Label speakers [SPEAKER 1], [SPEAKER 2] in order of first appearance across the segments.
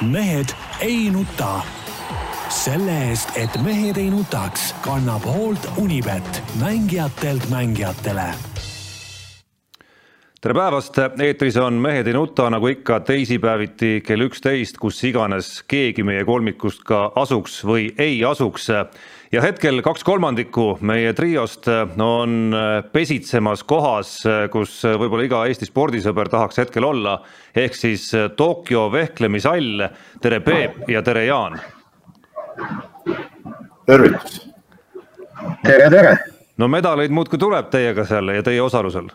[SPEAKER 1] mehed ei nuta. selle eest, et mehed ei nutaks, kannab hoolt Unibet, mängijatelt mängijatele
[SPEAKER 2] tere päevast, eetris on Mehed ei nuta, nagu ikka teisipäeviti kell üksteist, kus iganes keegi meie kolmikust ka asuks või ei asuks ja hetkel kaks kolmandikku meie triost on pesitsemas kohas, kus võib-olla iga Eesti spordisõber tahaks hetkel olla, ehk siis Tokyo vehklemishall. tere, Peep ja tere, Jaan.
[SPEAKER 3] tervitus.
[SPEAKER 4] tere, tere.
[SPEAKER 2] no medaleid muudkui tuleb teiega seal ja teie osalusel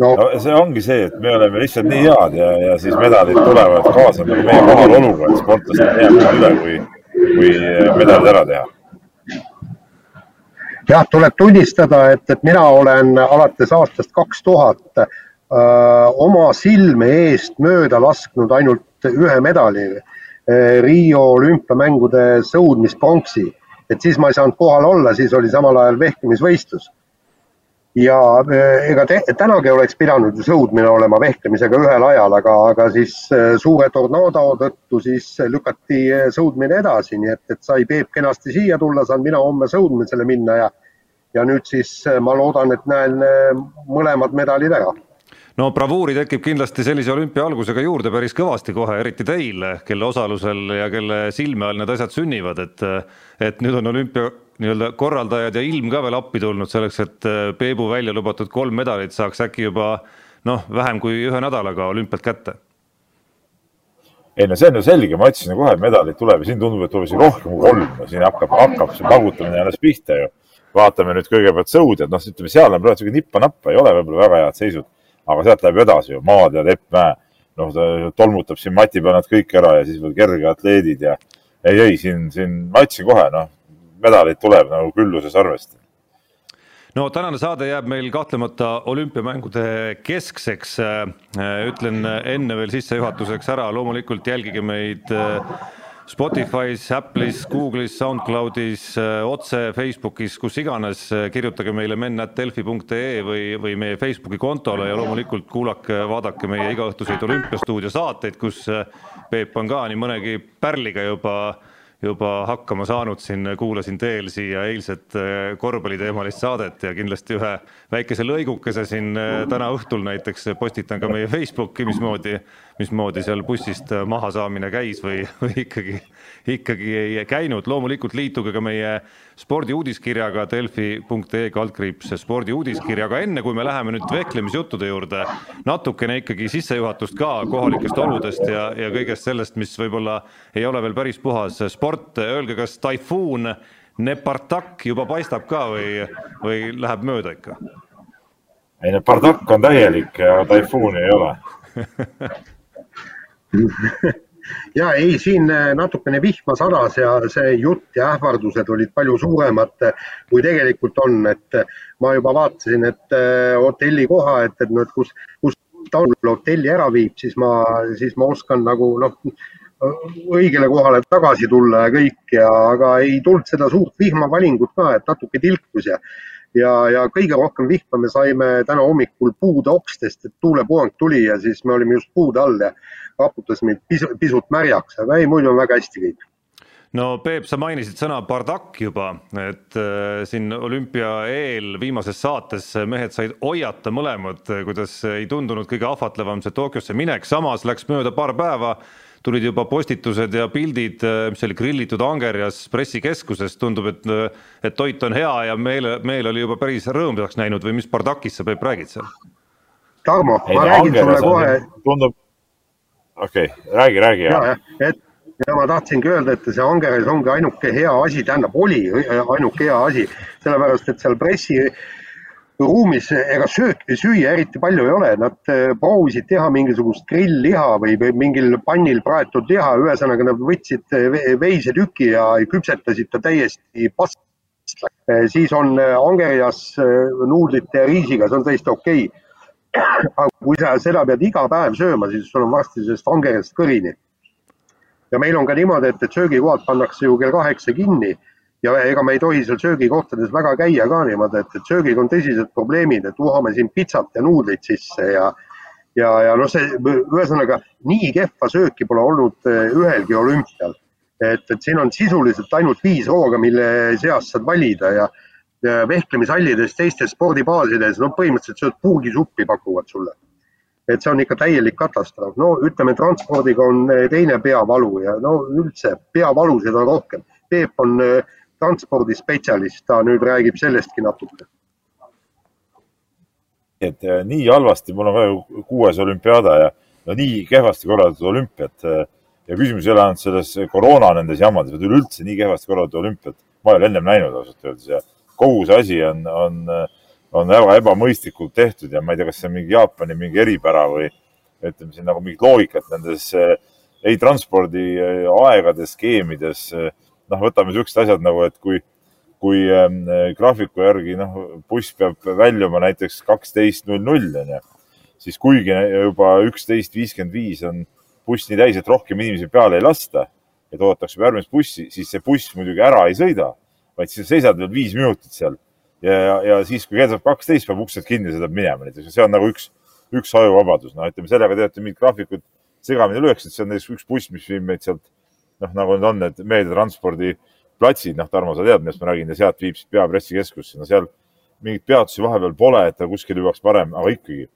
[SPEAKER 3] no. See ongi see, et me oleme lihtsalt nii head ja, ja siis medalid tulevad kaasa nagu meie kohaloluga, et sportlastel jääb üle, kui kui medalid ära teha?
[SPEAKER 4] jah, tuleb tunnistada, et, et mina olen alates aastast kaks tuhat oma silme eest mööda lasknud ainult ühe medali Riio olümpiamängude sõudmispronksi, et siis ma ei saanud kohal olla, siis oli samal ajal vehkimisvõistlus ja eh, ega tänagi oleks pidanud ju sõudmine olema vehklemisega ühel ajal, aga, aga siis eh, suure tornaado tõttu siis lükati eh, sõudmine edasi, nii et, et sai Peep kenasti siia tulla, saan mina homme sõudmisele minna ja ja nüüd siis ma loodan, et näen mõlemad medalid ära.
[SPEAKER 2] No bravuuri tekib kindlasti sellise olümpia algusega juurde päris kõvasti kohe, eriti teil, kelle osalusel ja kelle silme all need asjad sünnivad, et et nüüd on olümpia nii-öelda korraldajad ja ilm ka veel appi tulnud selleks, et äh, Peebu välja lubatud kolm medalit saaks äkki juba noh, vähem kui ühe nädalaga olümpialt kätte?
[SPEAKER 3] ei no see on ju selge, ma ütlesin kohe, et medalid tuleb ja siin tundub, et tuleb isegi rohkem kui kolm, siin hakkab, hakkab see pagutamine alles pihta ju. vaatame nüüd kõigepealt sõudjad, noh, ütleme seal on praegu sihuke nippa-nappa, ei ole võib-olla väga head seisud, aga sealt läheb edasi ju, Maad ja Lepp Mäe, noh, ta tolmutab siin mati peal nad kõik ära ja siis veel kergeatleedid ja ei, ei siin, siin ma ütlesin kohe, noh, medaleid tuleb nagu külluses arvestada
[SPEAKER 2] no tänane saade jääb meil kahtlemata olümpiamängude keskseks. ütlen enne veel sissejuhatuseks ära, loomulikult jälgige meid äh, Spotify's, Apple'is, Google'is, SoundCloud'is, äh, otse Facebookis, kus iganes, kirjutage meile men.delfi.ee või, või meie Facebooki kontole ja loomulikult kuulake, vaadake meie igaõhtuseid olümpiastuudio saateid, kus äh, Peep on ka nii mõnegi pärliga juba äh, juba hakkama saanud siin, kuulasin teel siia eilset äh, korvpalliteemalist saadet ja kindlasti ühe väikese lõigukese siin äh, täna õhtul näiteks postitan ka meie Facebooki, mismoodi, mismoodi seal bussist maha saamine käis või, või ikkagi, ikkagi ei käinud. loomulikult liituge ka meie spordiuudiskirjaga delfi.ee kaldkriips spordiuudiskiri, aga enne kui me läheme nüüd vehklemisjuttude juurde, natukene ikkagi sissejuhatust ka kohalikest oludest ja, ja kõigest sellest, mis võib-olla ei ole veel päris puhas sport, öelge, kas taifuun Nepartak juba paistab ka või, või läheb mööda ikka?
[SPEAKER 3] ei, Nepartak on täielik ja taifuuni ei ole
[SPEAKER 4] ja ei, siin äh, natukene vihma sadas ja see jutt ja ähvardused olid palju suuremad, äh, kui tegelikult on, et äh, ma juba vaatasin, et hotellikoha, et, et noh, et kus, kus ta hotelli ära viib, siis ma, siis ma oskan nagu noh, õigele kohale tagasi tulla ja kõik ja, aga ei tulnud seda suurt vihmavalingut ka, et natuke tilkus ja ja, ja kõige rohkem vihma me saime täna hommikul puude okstest, et tuulepuhang tuli ja siis me olime just puude all ja raputas meid pisut, pisut märjaks, aga ei, muidu on väga hästi kõik.
[SPEAKER 2] No Peep, sa mainisid sõna bardakk juba, et äh, siin olümpia eel viimases saates mehed said hoiata mõlemad, kuidas ei tundunud kõige ahvatlevam see Tokyosse minek, samas läks mööda paar päeva tulid juba postitused ja pildid, äh, mis oli grillitud angerjas pressikeskuses, tundub, et, äh, et toit on hea ja meel, meel oli juba päris rõõmsaks näinud või mis bardakist sa, Peep, räägid seal?
[SPEAKER 4] Tarmo, ma räägin sulle kohe.
[SPEAKER 3] tundub, okei okay,, räägi, räägi.
[SPEAKER 4] ja, ja, et ja ma tahtsingi öelda, et see Angeres ongi ainuke hea asi, tähendab, oli ainuke hea asi, sellepärast et seal pressi ruumis ega sööki süüa eriti palju ei ole, nad eh, proovisid teha mingisugust grill-liha või, või mingil pannil praetud liha, ühesõnaga nad võtsid eh, veisetüki ja küpsetasid ta täiesti past-. Eh, siis on angerjas nuudlite ja riisiga, see on täiesti okei. Okay.. aga kui sa seda pead iga päev sööma, siis sul on varsti sellest angerjast kõrini. ja meil on ka niimoodi, et, et söögikohad pannakse ju kell kaheksa kinni ja ega me ei tohi seal söögikohtades väga käia ka niimoodi, et, et söögiga on tõsised probleemid, et uhame siin pitsat ja nuudleid sisse ja ja, ja noh, see ühesõnaga nii kehva sööki pole olnud ühelgi olümpial. et, et siin on sisuliselt ainult viis hooga, mille seast saad valida ja, ja vehklemishallides, teistes spordibaasides, no põhimõtteliselt sööd puugisuppi pakuvad sulle et see on ikka täielik katastroof. no ütleme, transpordiga on eh, teine peavalu ja no üldse peavalusid on rohkem. Peep on eh, transpordispetsialist, ta nüüd räägib sellestki natuke.
[SPEAKER 3] et eh, nii halvasti, mul on ka ju kuues olümpiaada ja no nii kehvasti korraldatud olümpiat ja küsimus ei ole ainult selles koroona nendes jamades, vaid üleüldse nii kehvasti korraldatud olümpiat ma ei ole ennem näinud ausalt öeldes ja kogu see asi on, on äh, on väga ebamõistlikult tehtud ja ma ei tea, kas see on mingi Jaapani mingi eripära või ütleme siin nagu mingit loogikat nendes eh, ei transpordi eh, aegades, skeemides. Eh, noh, võtame siuksed asjad nagu, et kui, kui ähm, graafiku järgi noh, buss peab väljuma näiteks kaksteist null null onju, siis kuigi juba üksteist viiskümmend viis on buss nii täis, et rohkem inimesi peale ei lasta, et oodatakse järgmist bussi, siis see buss muidugi ära ei sõida, vaid sa seisad veel viis minutit seal. Ja, ja, ja siis, kui kell saab kaksteist, peab uksed kinni, sõidab minema näiteks. Ja see on nagu üks, üks ajuvabadus, noh, ütleme sellega teete mingid graafikud segamini lööks, et see on näiteks üks buss, mis viib meid sealt noh, nagu need on need meediatranspordi platsid, noh, Tarmo, sa tead, millest ma räägin ja sealt viib siis peapressikeskusse, no seal mingeid peatusi vahepeal pole, et ta kuskil jõuaks varem, aga ikkagi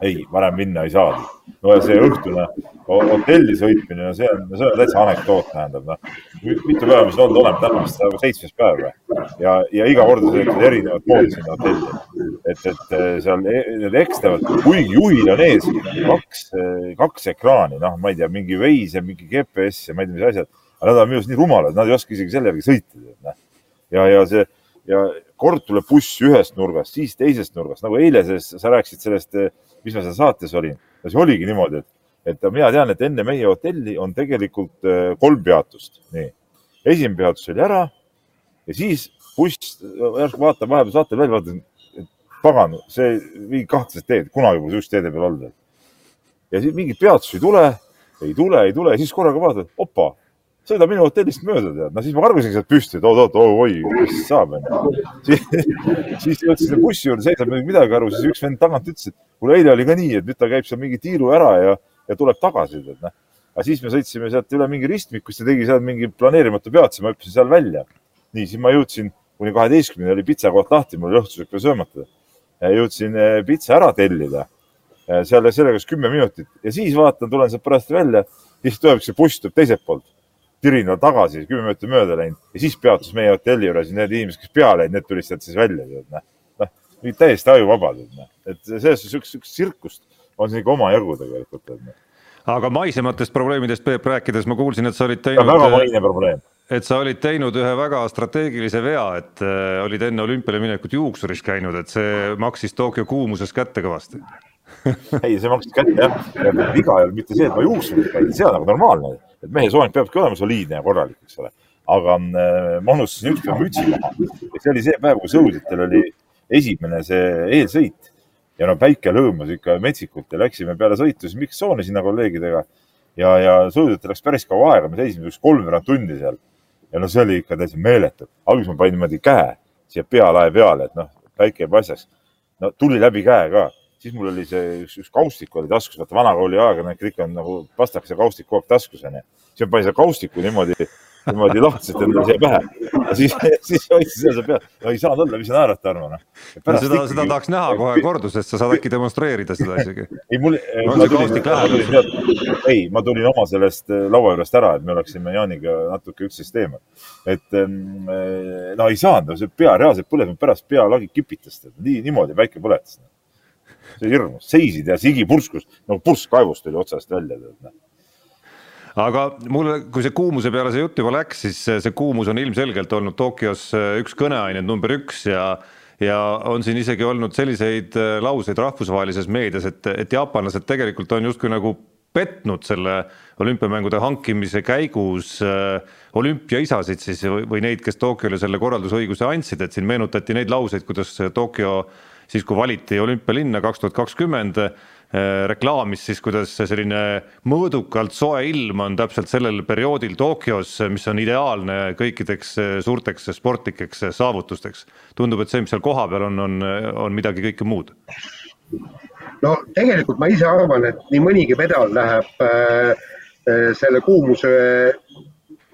[SPEAKER 3] ei, varem minna ei saagi. no ja see õhtune hotelli sõitmine, no see on, see on täitsa anekdoot, tähendab, noh. mitu päeva me siin olnud oleme, täna vist seitsmes päev või? ja, ja iga kord sõidad erinevat moodi sinna hotelli. et, et eh, seal e, need ekstavad, kuigi juhil on ees kaks, eh, kaks ekraani, noh, ma ei tea, mingi Waze ja mingi GPS ja ma ei tea, mis asjad. aga nad on minu arust nii rumalad, nad ei oska isegi selle järgi sõita. Noh. ja, ja see ja kord tuleb buss ühest nurgast, siis teisest nurgast, nagu eile sa rääkisid sellest eh, mis ma seal saates olin. ja see oligi niimoodi, et, et mina tean, et enne meie hotelli on tegelikult äh, kolm peatust. nii, esimene peatus oli ära ja siis buss järsku vaatab vahepeal saatel välja, vaatab, et pagan, see mingi kahtlased teed, kunagi pole sihukest teede peal olnud. ja siis mingit peatusi ei tule, ei tule, ei tule siis korraga vaatad, opa sõida minu hotellist mööda, tead. no siis ma kargasingi sealt püsti, et oot-oot, oi, mis saab, onju. siis, siis jõudsin selle bussi juurde, seisab midagi aru, siis üks vend tagant ütles, et kuule, eile oli ka nii, et nüüd ta käib seal mingi tiiru ära ja, ja tuleb tagasi, tead, noh. aga siis me sõitsime sealt üle mingi ristmikust ja tegi seal mingi planeerimatu peatuse, ma hüppasin seal välja. nii, siis ma jõudsin kuni kaheteistkümneni oli pitsakoht lahti, mul oli õhtusöök veel söömata. jõudsin eh, pitsa ära tellida. seal, sellega läks kümme minutit ja siis vaatan, tulen sealt pärast välja, siis tuleb see buss tuleb teiselt poolt tirinal tagasi, kümme minutit mööda läinud ja siis peatus meie hotelli juures need inimesed, kes peale jäid, need tulid sealt siis välja, noh, noh, täiesti ajuvabad, et selles suhtes üks tsirkust on siin ikka omajagu tegelikult.
[SPEAKER 2] Aga maisematest probleemidest, Peep, rääkides ma kuulsin, et sa olid teinud.
[SPEAKER 3] väga maine probleem.
[SPEAKER 2] et sa olid teinud ühe väga strateegilise vea, et äh, olid enne olümpiale minekut juuksuris käinud, et see maksis Tokyo kuumuses kätte kõvasti.
[SPEAKER 3] Ei, see maksis kätte jah, viga ei olnud mitte see, et ma juuksuris käin, see on nagu normaalne et mehe soeng peabki olema soliidne ja korralik, eks ole. aga äh, ma unustasin ükspäev mütsi maha ja see oli see päev, kui sõudjatel oli esimene see eelsõit ja no päike lõõmas ikka metsikult ja läksime peale sõitu siis mikstsooni sinna kolleegidega ja, ja sõudjatel läks päris kaua aega, me seisime üks kolmveerand tundi seal. ja no see oli ikka täitsa meeletu. alguses ma panin niimoodi käe siia pealae peale, et noh, päike jääb asjaks. no tuli läbi käe ka siis mul oli see üks, üks kaustik oli taskus, vaata vanakooli ajakirjanik ikka on nagu pastakas ja kaustik kogu aeg taskus onju. siis ma panin selle kaustiku niimoodi, niimoodi lahtiselt endale siia pähe. siis, siis hoidsin seda seal peal, no ei saanud olla, mis sa naerad, Tarmo noh.
[SPEAKER 2] No, seda, seda tahaks näha kohe kordusest, sa saad äkki demonstreerida seda isegi.
[SPEAKER 3] ei mul ei, ma tulin oma sellest äh, laua juurest ära, et me oleksime Jaaniga natuke üksteist eemal. et ähm, äh, no ei saanud, see pea reaalselt põles, pärast pealagi kipitas, nii, niimoodi päike põletas see hirmus, seisid ja sigi purskus, no pursk kaevust tuli otsast välja. Noh.
[SPEAKER 2] aga mulle, kui see kuumuse peale see jutt juba läks, siis see kuumus on ilmselgelt olnud Tokyos äh, üks kõneaineid number üks ja ja on siin isegi olnud selliseid äh, lauseid rahvusvahelises meedias, et, et jaapanlased tegelikult on justkui nagu petnud selle olümpiamängude hankimise käigus äh, olümpiaisasid siis või, või neid, kes Tokyole selle korraldusõiguse andsid, et siin meenutati neid lauseid, kuidas Tokyo siis kui valiti olümpialinna kaks tuhat kakskümmend, eh, reklaamis siis, kuidas selline mõõdukalt soe ilm on täpselt sellel perioodil Tokyos, mis on ideaalne kõikideks eh, suurteks sportlikeks saavutusteks. tundub, et see, mis seal kohapeal on, on, on midagi kõike muud.
[SPEAKER 4] no tegelikult ma ise arvan, et nii mõnigi medal läheb äh, äh, selle kuumuse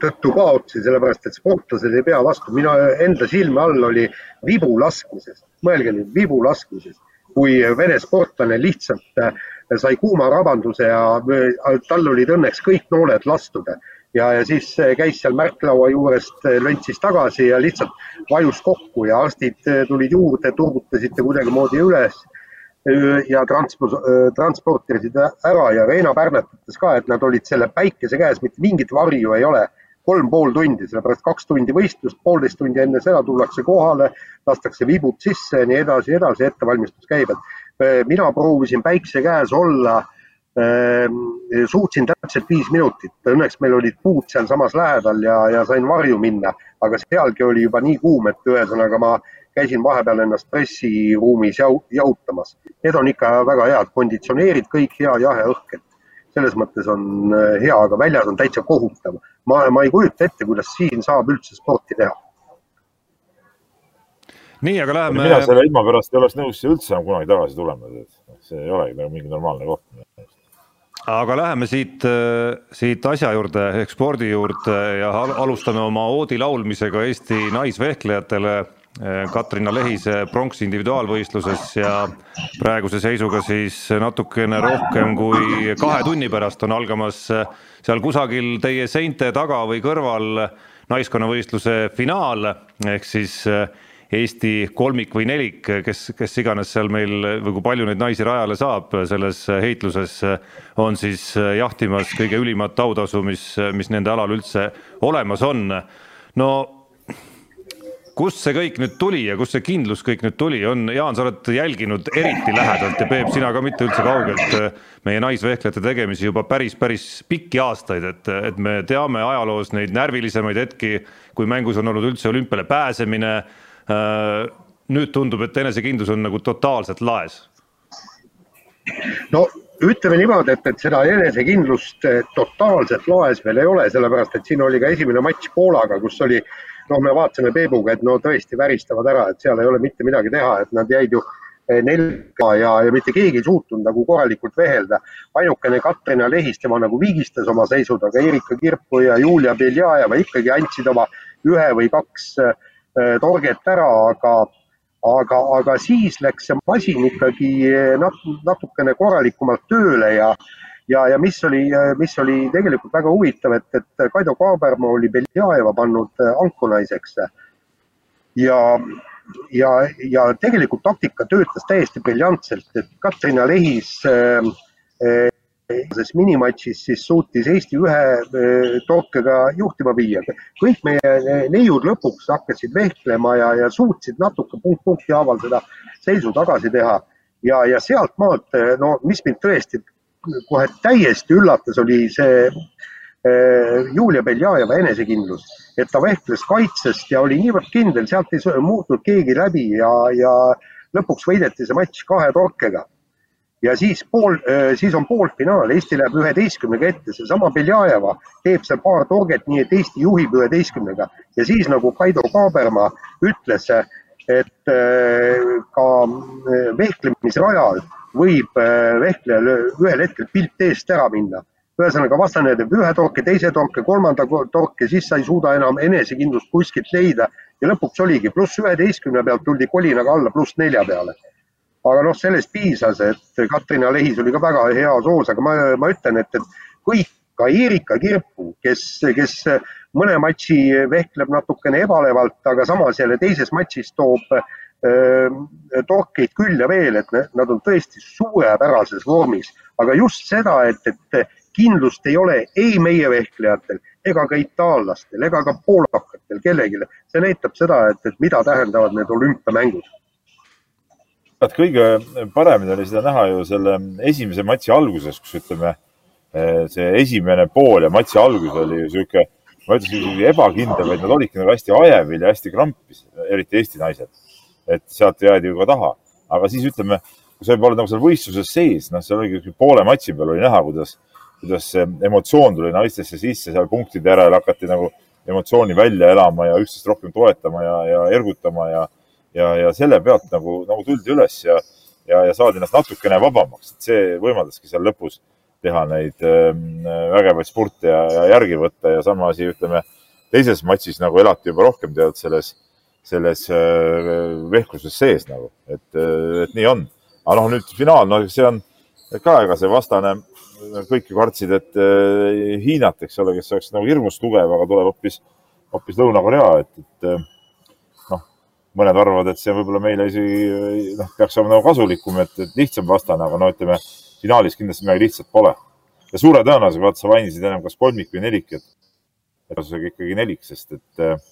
[SPEAKER 4] tõttu kaotsi, sellepärast et sportlased ei pea vastu. minu enda silme all oli vibu laskmises, mõelge nüüd vibu laskmises, kui Vene sportlane lihtsalt äh, sai kuuma rabanduse ja äh, tal olid õnneks kõik nooled lastud. Ja, ja siis äh, käis seal märklaua juurest, löntsis tagasi ja lihtsalt vajus kokku ja arstid tulid juurde, turbutasid ta kuidagimoodi üles ja transport, transportisid ära ja Reena Pärnet ütles ka, et nad olid selle päikese käes, mitte mingit varju ei ole kolm pool tundi, sellepärast kaks tundi võistlust, poolteist tundi enne seda tullakse kohale, lastakse vibud sisse ja nii edasi, edasi, ettevalmistus käib, et äh, mina proovisin päikse käes olla äh, suutsin täpselt viis minutit, õnneks meil olid puud sealsamas lähedal ja, ja sain varju minna, aga sealgi oli juba nii kuum, et ühesõnaga ma käisin vahepeal ennast pressiruumis jahutamas. Need on ikka väga head, konditsioneerid kõik hea jahe õhk, et selles mõttes on äh, hea, aga väljas on täitsa kohutav. ma, ma ei kujuta ette, kuidas siin saab üldse sporti teha.
[SPEAKER 2] nii, aga läheme.
[SPEAKER 3] mina selle ilma pärast ei oleks nõus siia üldse enam kunagi tagasi tulema, see ei olegi nagu mingi normaalne koht
[SPEAKER 2] aga läheme siit, äh, siit asja juurde ehk spordi juurde ja alustame oma oodi laulmisega Eesti naisvehklejatele Eh, Katrina Lehise pronks individuaalvõistluses ja praeguse seisuga siis natukene rohkem kui kahe tunni pärast on algamas eh, seal kusagil teie seinte taga või kõrval naiskonnavõistluse finaal ehk siis eh, Eesti kolmik või nelik, kes, kes iganes seal meil või kui palju neid naisi rajale saab selles heitluses, on siis jahtimas kõige ülimat autasu, mis, mis nende alal üldse olemas on. no kust see kõik nüüd tuli ja kust see kindlus kõik nüüd tuli, on, Jaan, sa oled jälginud eriti lähedalt ja Peep, sina ka mitte üldse kaugelt äh, meie naisvehklejate tegemisi juba päris, päris pikki aastaid, et, et me teame ajaloos neid närvilisemaid hetki, kui mängus on olnud üldse olümpiale pääsemine. Äh, nüüd tundub, et enesekindlus on nagu totaalselt laes.
[SPEAKER 4] no ütleme niimoodi, et, et seda enesekindlust äh, totaalselt laes veel ei ole, sellepärast et siin oli ka esimene matš Poolaga, kus oli noh, me vaatasime Peebuga, et no tõesti väristavad ära, et seal ei ole mitte midagi teha, et nad jäid ju eh, nelga ja, ja mitte keegi ei suutnud nagu korralikult vehelda. ainukene Katrina Lehis, tema nagu vigistas oma seisud, aga Erika Kirpu ja Julia Beljajeva ikkagi andsid oma ühe või kaks äh, torget ära, aga, aga, aga siis läks see masin ikkagi eh, nat, natukene korralikumalt tööle ja ja, ja mis oli, mis oli tegelikult väga huvitav, et, et Kaido Kaaberma oli Beljaeva pannud äh, ankunaiseks. ja, ja, ja tegelikult taktika töötas täiesti briljantselt, et Katrina Lehis äh, äh selles minimatšis siis suutis Eesti ühe äh, torkega juhtima viia. kõik meie neiud lõpuks hakkasid vehklema ja, ja suutsid natuke punkt punkti haaval seda seisu tagasi teha ja, ja sealtmaalt, no mis mind tõesti kohe täiesti üllatas, oli see äh, Julia Beljajeva enesekindlus, et ta vehkles kaitsest ja oli niivõrd kindel, sealt ei muutnud keegi läbi ja, ja lõpuks võideti see matš kahe torkega. ja siis pool, äh, siis on poolfinaal, Eesti läheb üheteistkümnega ette, seesama Beljajeva teeb seal paar torget, nii et Eesti juhib üheteistkümnega ja siis nagu Kaido Kaaberma ütles, et äh, ka vehklemisrajal võib äh, vehklejal ühel hetkel pilt eest ära minna. ühesõnaga, vastane teeb ühe torke, teise torke, kolmanda torke, siis sa ei suuda enam enesekindlust kuskilt leida ja lõpuks oligi pluss üheteistkümne pealt tuldi kolinaga alla pluss nelja peale. aga noh, sellest piisas, et Katrina Lehis oli ka väga heas hoos, aga ma, ma ütlen, et, et kõik, ka Erika Kirpu, kes, kes mõne matši vehkleb natukene ebalevalt, aga samas jälle teises matšis toob torkeid küll ja veel, et nad on tõesti suurepärases vormis, aga just seda, et, et kindlust ei ole ei meie vehklejatel ega ka itaallastel ega ka poolakatel kellelgi. see näitab seda, et, et mida tähendavad need olümpiamängud.
[SPEAKER 3] kõige paremini oli seda näha ju selle esimese matši alguses, kus ütleme, see esimene pool ja matši algus oli ju sihuke, ma ütleks isegi ebakindel, vaid nad olidki nagu hästi ajevil ja hästi krampis, eriti Eesti naised et sealt jäädi ju ka taha. aga siis ütleme, kui sa juba oled nagu seal võistluses sees, noh, seal oligi poole matši peal oli näha, kuidas, kuidas see emotsioon tuli naistesse sisse, seal punktide järel hakati nagu emotsiooni välja elama ja üksteist rohkem toetama ja, ja ergutama ja, ja, ja selle pealt nagu, nagu tuldi üles ja, ja, ja saada ennast natukene vabamaks, et see võimaldaski seal lõpus teha neid ähm, vägevaid spurte ja, ja järgi võtta ja sama asi, ütleme, teises matšis nagu elati juba rohkem tead selles, selles äh, vehkluses sees nagu, et, äh, et nii on. aga noh, nüüd finaal, no see on ka, ega see vastane, kõik ju kartsid, et äh, Hiinat, eks ole, kes oleks nagu hirmus tugev, aga tuleb hoopis, hoopis Lõuna-Korea, et, et noh, mõned arvavad, et see võib-olla meile isegi noh, peaks olema nagu kasulikum, et, et lihtsam vastane, aga no ütleme finaalis kindlasti midagi lihtsat pole. ja suure tõenäosusega, vaata, sa mainisid ennem kas kolmik või nelik, et tõenäosusega ikkagi nelik, sest et,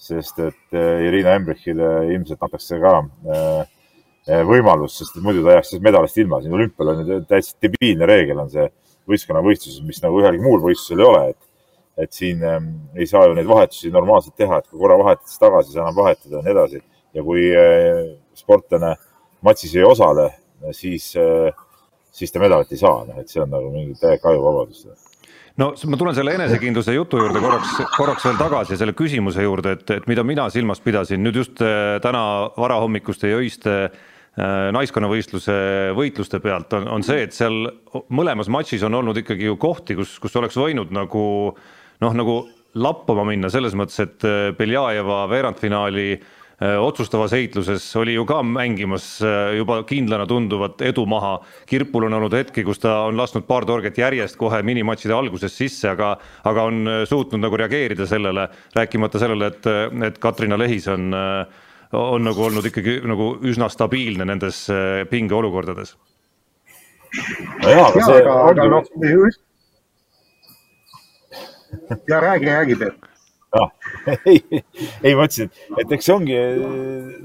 [SPEAKER 3] sest et eh, Irina Embrichile ilmselt antakse ka eh, võimalus, sest muidu ta jääks siis medalist ilma. siin olümpial on täitsa debiilne reegel on see võistkonnavõistluses, mis nagu ühelgi muul võistlusel ei ole, et, et siin ähm, ei saa ju neid vahetusi normaalselt teha, et kui korra vahetad tagasi, sa enam vahetada ja nii edasi. ja kui äh, sportlane matšis ei osale, siis äh, siis ta medalit ei saa, noh, et see on nagu mingi täielik ajuvabadus
[SPEAKER 2] no ma tulen selle enesekindluse jutu juurde korraks, korraks veel tagasi selle küsimuse juurde, et, et mida mina silmas pidasin. Nüüd just äh, täna varahommikuste ja öiste äh, naiskonnavõistluse võitluste pealt on, on see, et seal mõlemas matšis on olnud ikkagi ju kohti, kus, kus oleks võinud nagu noh, nagu lappama minna selles mõttes, et äh, Beljajeva veerandfinaali Äh, otsustavas heitluses oli ju ka mängimas äh, juba kindlana tunduvat edu maha. Kirpul on olnud hetki, kus ta on lasknud paar torget järjest kohe minimatšide alguses sisse, aga, aga on äh, suutnud nagu reageerida sellele, rääkimata sellele, et, et Katrina Lehis on, on nagu olnud ikkagi nagu üsna stabiilne nendes pingeolukordades.
[SPEAKER 4] no jaa, aga see. aga noh, ja räägi, räägi Peep
[SPEAKER 3] ei, ei ma ütlesin, et eks see ongi,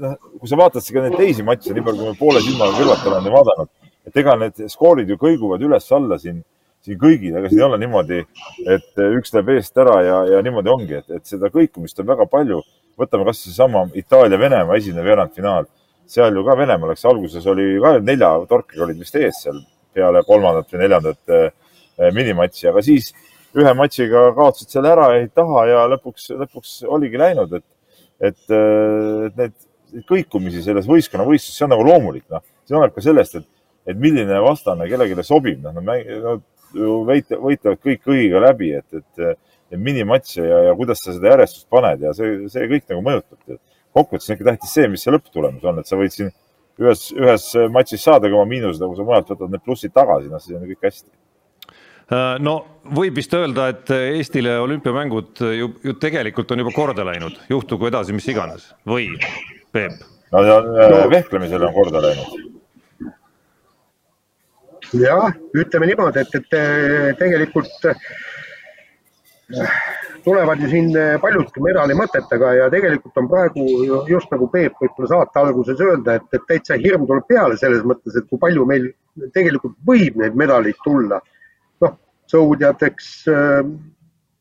[SPEAKER 3] noh, kui sa vaatad ka neid teisi matše, nii palju kui me poole silmaga kõrvalt oleme vaadanud, et ega need skoorid ju kõiguvad üles-alla siin, siin kõigil, ega siin ei ole niimoodi, et üks läheb eest ära ja, ja niimoodi ongi, et, et seda kõikumist on väga palju. võtame kas seesama Itaalia-Venemaa esimene veerandfinaal, seal ju ka Venemaal, eks alguses oli ka nelja torkiga olid vist ees seal peale kolmandat või neljandat eh, minimatši, aga siis ühe matšiga kaotasid selle ära, jäid taha ja lõpuks, lõpuks oligi läinud, et, et, et need kõikumisi selles võistkonnavõistluses, see on nagu loomulik, noh, see oleneb ka sellest, et, et milline vastane kellelegi sobib, noh, nad ju võit-, võitlevad kõik kõigiga läbi, et, et, et minimatše ja, ja kuidas sa seda järjestust paned ja see, see kõik nagu mõjutab. kokkuvõttes on ikka tähtis see, mis see lõpptulemus on, et sa võid siin ühes, ühes matšis saada oma miinused, aga kui sa mujalt võtad need plussid tagasi, noh, siis on kõik hästi
[SPEAKER 2] no võib vist öelda, et Eestile olümpiamängud ju, ju tegelikult on juba korda läinud, juhtugu edasi mis iganes või Peep?
[SPEAKER 3] no ja no. vehklemisel on korda läinud.
[SPEAKER 4] jah, ütleme niimoodi, et, et tegelikult äh, tulevad ju siin paljudki medali mõtetega ja tegelikult on praegu just nagu Peep võib-olla saate alguses öelda, et, et täitsa hirm tuleb peale selles mõttes, et kui palju meil tegelikult võib neid medaleid tulla sõudjateks äh,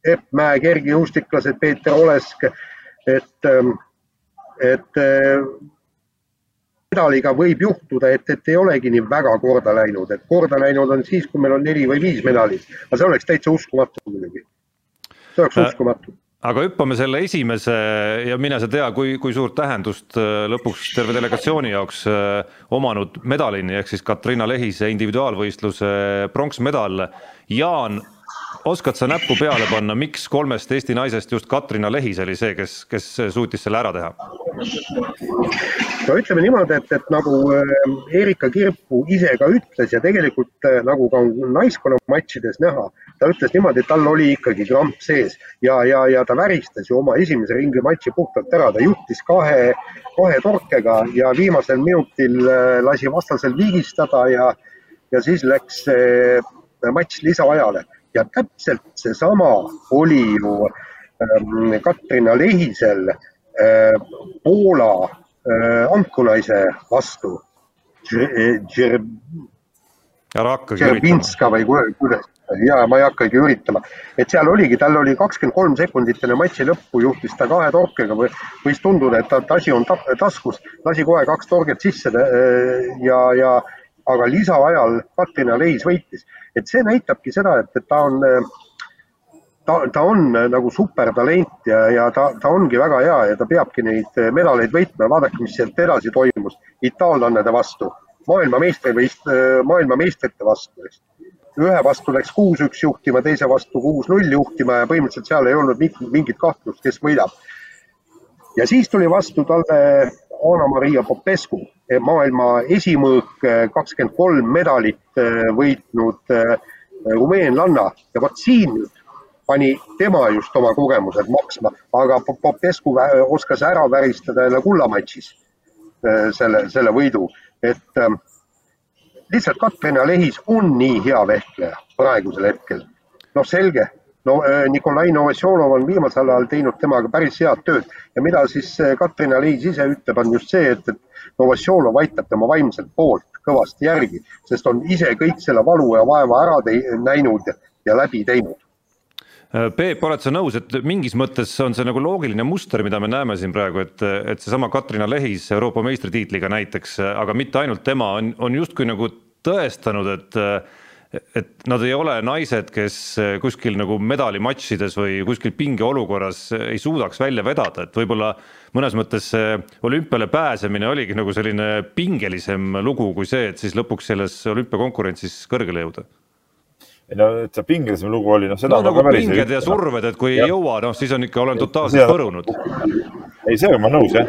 [SPEAKER 4] Epp Mäe kergejõustiklased, Peeter Olesk, et, ähm, et äh, medaliga võib juhtuda, et, et ei olegi nii väga korda läinud, et korda läinud on siis, kui meil on neli või viis medalit, aga see oleks täitsa uskumatu muidugi. see oleks äh, uskumatu.
[SPEAKER 2] aga hüppame selle esimese ja mine sa tea, kui, kui suurt tähendust lõpuks terve delegatsiooni jaoks omanud medalini ehk siis Katrina Lehise individuaalvõistluse pronksmedal Jaan, oskad sa näppu peale panna, miks kolmest Eesti naisest just Katrina Lehis oli see, kes, kes suutis selle ära teha?
[SPEAKER 4] no ütleme niimoodi, et, et nagu äh, Erika Kirpu ise ka ütles ja tegelikult äh, nagu ka naiskonna matšides näha, ta ütles niimoodi, et tal oli ikkagi kramp sees ja, ja, ja ta väristas ju oma esimese ringi matši puhtalt ära, ta juhtis kahe, kahe torkega ja viimasel minutil äh, lasi vastasel viigistada ja, ja siis läks matš lisaajale ja täpselt seesama oli ju ähm, Katrina Lehisel äh, Poola äh, ankunaise vastu.
[SPEAKER 2] hakkagi
[SPEAKER 4] üritama. või kuidas, ja ma ei hakkagi üritama, et seal oligi, tal oli kakskümmend kolm sekundit enne matši lõppu, juhtis ta kahe torkega või võis tunduda, et asi on taskus, lasi kohe kaks torget sisse äh, ja, ja aga lisaajal Katrina Lehis võitis et see näitabki seda, et, et ta on, ta, ta on nagu supertalent ja, ja ta, ta ongi väga hea ja ta peabki neid medaleid võitma. vaadake, mis sealt edasi toimus itaallannade vastu. maailmameistri või maailmameistrite vastu, eks. ühe vastu läks kuus-üks juhtima, teise vastu kuus-null juhtima ja põhimõtteliselt seal ei olnud mingit kahtlust, kes võidab. ja siis tuli vastu talle Anna-Maria Popescu, maailma esimõõk, kakskümmend kolm medalit võitnud rumeenlanna ja vot siin nüüd pani tema just oma kogemused maksma, aga Popescu oskas ära väristada jälle kullamatšis selle, selle võidu, et lihtsalt Katrin Lehis on nii hea vehkleja praegusel hetkel. noh, selge, no äh, Nikolai Novosjolov on viimasel ajal teinud temaga päris head tööd. Ja mida siis äh, Katrin Lehis ise ütleb, on just see, et, et Novosjolov aitab tema vaimselt poolt kõvasti järgi, sest on ise kõik selle valu ja vaeva ära näinud ja läbi teinud.
[SPEAKER 2] Äh, Peep, oled sa nõus, et mingis mõttes on see nagu loogiline muster, mida me näeme siin praegu, et, et seesama Katrina Lehis Euroopa meistritiitliga näiteks, aga mitte ainult tema, on, on justkui nagu tõestanud, et et nad ei ole naised, kes kuskil nagu medalimatšides või kuskil pingeolukorras ei suudaks välja vedada, et võib-olla mõnes mõttes see olümpiale pääsemine oligi nagu selline pingelisem lugu kui see, et siis lõpuks selles olümpiakonkurentsis kõrgele jõuda
[SPEAKER 3] ei no, et see pingelisem lugu oli, noh, seda
[SPEAKER 2] no, nagu pinged ja surved, et kui ja. ei jõua, noh, siis on ikka, olen totaalselt põrunud.
[SPEAKER 3] ei, sellega ma nõus, jah,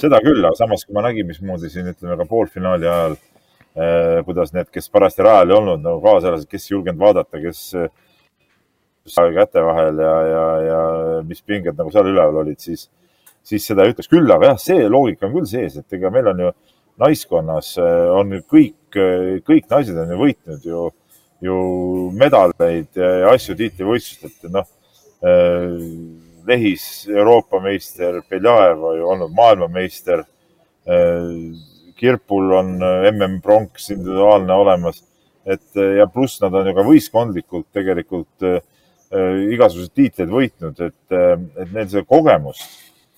[SPEAKER 3] seda küll, aga samas, kui ma nägin, mismoodi siin ütleme ka poolfinaali ajal eh,, kuidas need, kes parajasti rajal ei olnud nagu kaasalased, kes ei julgenud vaadata, kes käte vahel ja, ja, ja mis pinged nagu seal üleval olid, siis, siis seda ei ütleks küll, aga jah, see loogika on küll sees, et ega meil on ju naiskonnas on kõik, kõik naised on ju võitnud ju ju medaleid ja asju tiitlivõistlustelt, noh äh, Lehis Euroopa meister, Beljaeva ju olnud maailmameister. Äh, Kirpul on äh, MM-pronks individuaalne olemas, et ja pluss nad on ju ka võistkondlikult tegelikult igasuguseid tiitleid võitnud, et, et neil see kogemus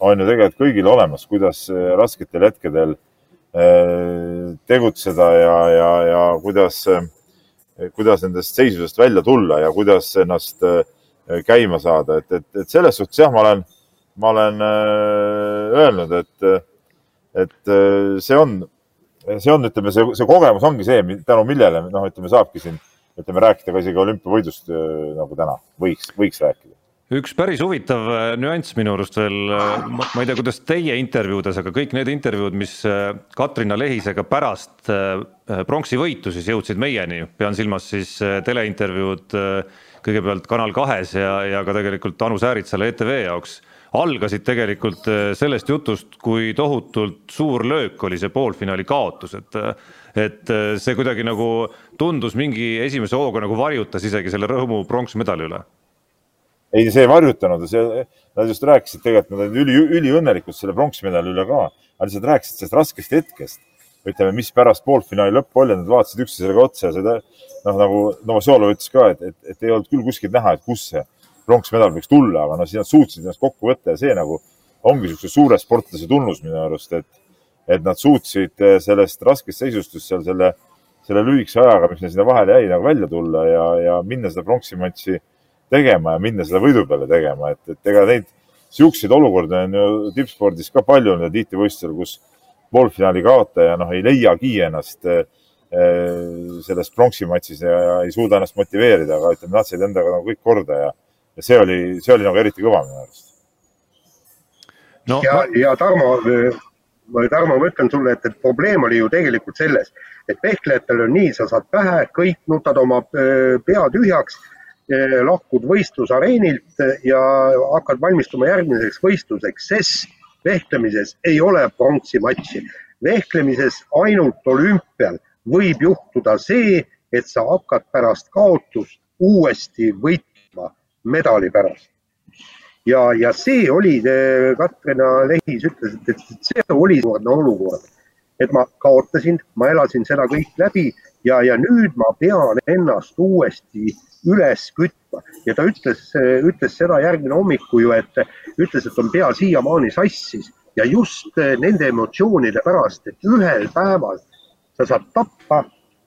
[SPEAKER 3] on ju tegelikult kõigil olemas, kuidas rasketel hetkedel tegutseda ja, ja, ja kuidas äh, kuidas nendest seisusest välja tulla ja kuidas ennast äh, käima saada, et, et, et selles suhtes jah, ma olen, ma olen äh, öelnud, et, et äh, see on, see on, ütleme, see, see kogemus ongi see, tänu millele noh, ütleme, saabki siin, ütleme, rääkida ka isegi olümpiavõidust nagu täna. Võiks, võiks rääkida.
[SPEAKER 2] Üks päris huvitav nüanss minu arust veel, ma ei tea, kuidas teie intervjuudes, aga kõik need intervjuud, mis Katrina Lehisega pärast pronksi võitu siis jõudsid meieni, pean silmas siis äh, teleintervjuud äh, kõigepealt Kanal kahes ja, ja ka tegelikult Anu Sääritsale ETV jaoks, algasid tegelikult äh, sellest jutust, kui tohutult suur löök oli see poolfinaali kaotus, et et see kuidagi nagu tundus mingi esimese hooga nagu varjutas isegi selle rõõmu pronksmedali üle.
[SPEAKER 3] Ei, see ei varjutanud, see, nad just rääkisid tegelikult, nad olid üli, üliõnnelikud selle pronksmedali üle ka, nad lihtsalt rääkisid sellest raskest hetkest. Ütleme, mis pärast poolfinaali lõppu oli, nad vaatasid üksteisele ka otsa ja seda noh, nagu Novosjolov ütles ka, et, et, et ei olnud küll kuskilt näha, et kus see pronksmedal võiks tulla, aga noh, siis nad suutsid ennast kokku võtta ja see nagu ongi niisuguse suure sportlase tunnus minu arust, et, et nad suutsid eh, sellest raskest seisust just seal selle, selle lühikese ajaga, mis neil sinna vahele jäi, nagu välja tulla ja, ja minna seda pronksimatši tegema ja minna seda võidu peale tegema, et, et ega neid niisuguseid olukordi on ju tippspordis ka palju ja tiitlivõistlustel, kus poolfinaali kaotaja noh, ei leiagi ennast äh, selles pronksi matšis ja, ja ei suuda ennast motiveerida, aga ütleme, nad said endaga nagu kõik korda ja, ja see oli, see oli nagu eriti kõva minu arust
[SPEAKER 4] no,. ja ma..., ja Tarmo, Tarmo, ma ütlen sulle, et, et probleem oli ju tegelikult selles, et vehklejatel on nii, sa saad pähe, kõik nutad oma pea tühjaks, lahkud võistlusareenilt ja hakkad valmistuma järgmiseks võistluseks, sest vehklemises ei ole pronksi matši. vehklemises ainult olümpial võib juhtuda see, et sa hakkad pärast kaotust uuesti võitma medali pärast. ja, ja see oli, Katrina Lehis ütles, et, et see oli olukord, et ma kaotasin, ma elasin seda kõik läbi ja, ja nüüd ma pean ennast uuesti üles kütma ja ta ütles, ütles seda järgmine hommiku ju, et ütles, et on pea siiamaani sassis ja just nende emotsioonide pärast, et ühel päeval sa saad tappa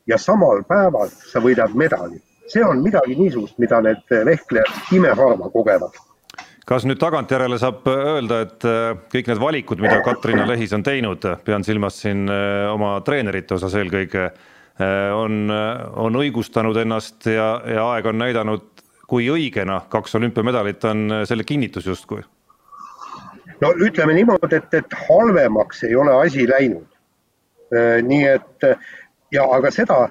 [SPEAKER 4] ja samal päeval sa võidad medali. See on midagi niisugust, mida need vehklejad imeharva kogevad
[SPEAKER 2] kas nüüd tagantjärele saab öelda, et kõik need valikud, mida Katrina Lehis on teinud, pean silmas siin oma treenerite osas eelkõige, on, on õigustanud ennast ja, ja aeg on näidanud, kui õigena kaks olümpiamedalit on selle kinnitus justkui?
[SPEAKER 4] no ütleme niimoodi, et, et halvemaks ei ole asi läinud. nii et ja aga seda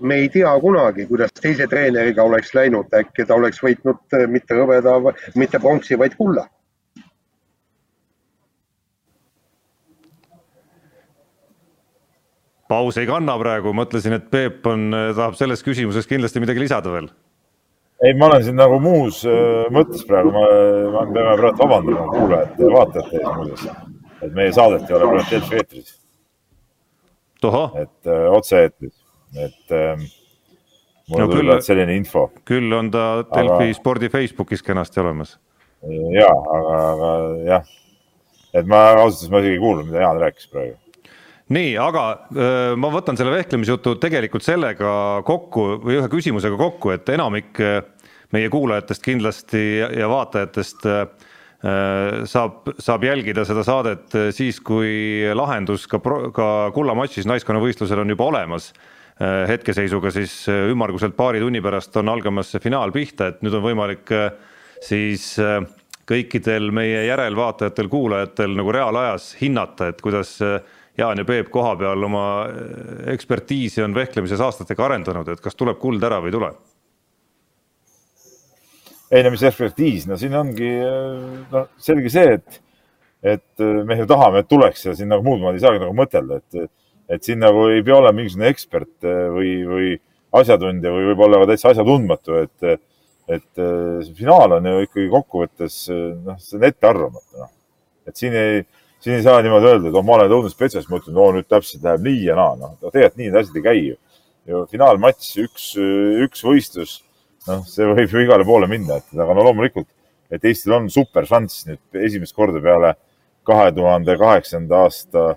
[SPEAKER 4] me ei tea kunagi, kuidas teise treeneriga oleks läinud, äkki ta oleks võitnud äh, mitte hõbeda, mitte pronksi, vaid kulla.
[SPEAKER 2] paus ei kanna praegu, mõtlesin, et Peep on, äh, tahab selles küsimuses kindlasti midagi lisada veel.
[SPEAKER 3] ei, ma olen siin nagu muus mõttes praegu, ma, ma pean praegu vabandama kuulajate ja vaatajate ees muuseas, et meie saadet ei ole praegu eetris. et äh, otse-eetris et ähm, mul no, küll, selline info.
[SPEAKER 2] küll on ta Delfi aga... spordi Facebookis kenasti olemas.
[SPEAKER 3] ja, aga, aga jah, et ma ausalt öeldes ma isegi ei kuulnud, mida Jaan rääkis praegu
[SPEAKER 2] nii, aga öö, ma võtan selle vehklemisjutu tegelikult sellega kokku või ühe küsimusega kokku, et enamik meie kuulajatest kindlasti ja vaatajatest saab, saab jälgida seda saadet siis, kui lahendus ka, ka kullamatšis naiskonnavõistlusel on juba olemas hetkeseisuga siis äh, ümmarguselt paari tunni pärast on algamas see finaal pihta, et nüüd on võimalik äh, siis kõikidel meie järelvaatajatel-kuulajatel nagu reaalajas hinnata, et kuidas Jaan ja Peep koha peal oma ekspertiisi on vehklemises aastatega arendanud, et kas tuleb kuld ära või ei tule?
[SPEAKER 3] ei no mis ekspertiis, no siin ongi noh, selge see, et, et me ju tahame, et tuleks ja siin nagu muud moodi ei saagi nagu mõtelda, et et siin nagu ei pea olema mingisugune ekspert eh, või, või asjatundja või võib-olla ka täitsa asjatundmatu, et, et eh, see finaal on ju ikkagi kokkuvõttes, eh, noh, see on ettearvamatu, noh. et siin ei, siin ei saa niimoodi öelda, et oh, ma olen õudusspetsialist, ma ütlen, oo nüüd täpselt läheb nii ja naa, noh, tegelikult nii need asjad ei käi ju. ju finaalmatš, üks, üks võistlus, noh, see võib ju igale poole minna, et aga no loomulikult, et Eestil on super šanss nüüd esimest korda peale kahe tuhande kaheksanda aasta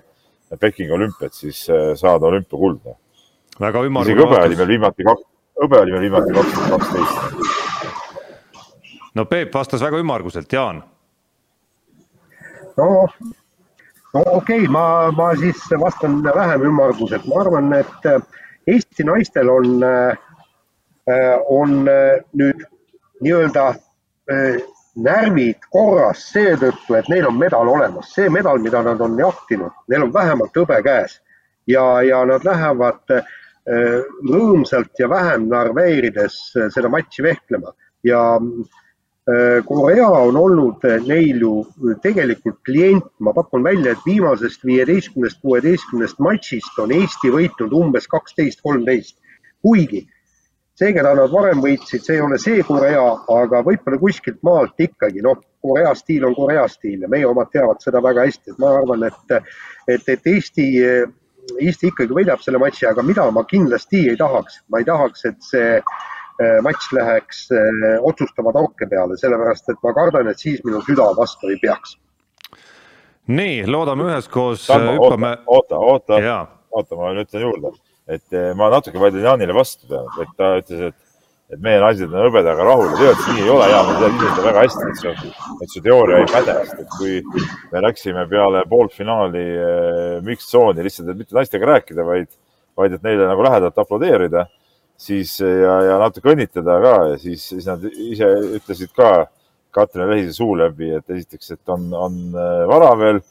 [SPEAKER 3] Pekingi olümpiat, siis äh, saada olümpiakulda.
[SPEAKER 2] väga ümmargune.
[SPEAKER 3] isegi hõbe oli meil viimati hõbe oli meil viimati kaks tuhat kaksteist.
[SPEAKER 2] no Peep vastas väga ümmarguselt, Jaan.
[SPEAKER 4] no, no okei okay,, ma, ma siis vastan vähem ümmarguselt, ma arvan, et äh, Eesti naistel on, äh, on nüüd nii-öelda närvid korras seetõttu, et neil on medal olemas, see medal, mida nad on jahtinud, neil on vähemalt hõbe käes. Ja, ja nad lähevad äh, rõõmsalt ja vähem narveerides äh, seda matši vehklema. Ja äh, Korea on olnud neil ju tegelikult klient, ma pakun välja, et viimasest viieteistkümnest, kuueteistkümnest matšist on Eesti võitnud umbes kaksteist, kolmteist, kuigi see, keda nad varem võitsid, see ei ole see Korea, aga võib-olla kuskilt maalt ikkagi, noh, Korea stiil on Korea stiil ja meie omad teavad seda väga hästi, et ma arvan, et, et, et Eesti, Eesti ikkagi võidab selle matši, aga mida ma kindlasti ei tahaks, ma ei tahaks, et see äh, matš läheks äh, otsustava torke peale, sellepärast et ma kardan, et siis minu süda vastu ei peaks.
[SPEAKER 2] nii, loodame üheskoos, hüppame.
[SPEAKER 3] oota, oota, oota, ma ütlen juurde et eh, ma natuke vaidlen Jaanile vastu et ta ütles, et, et meie naised on hõbedaga rahul. Ja tegelikult nii ei ole, Jaan, ma tean ise seda väga hästi, et see, et see teooria ei päde, sest et kui me läksime peale poolfinaali eh, mixed-tsooni lihtsalt, et mitte naistega rääkida, vaid, vaid et neile nagu lähedalt aplodeerida, siis ja, ja natuke õnnitleda ka ja siis, siis nad ise ütlesid ka Katrin Lehise suu läbi, et esiteks, et on, on eh, vara veel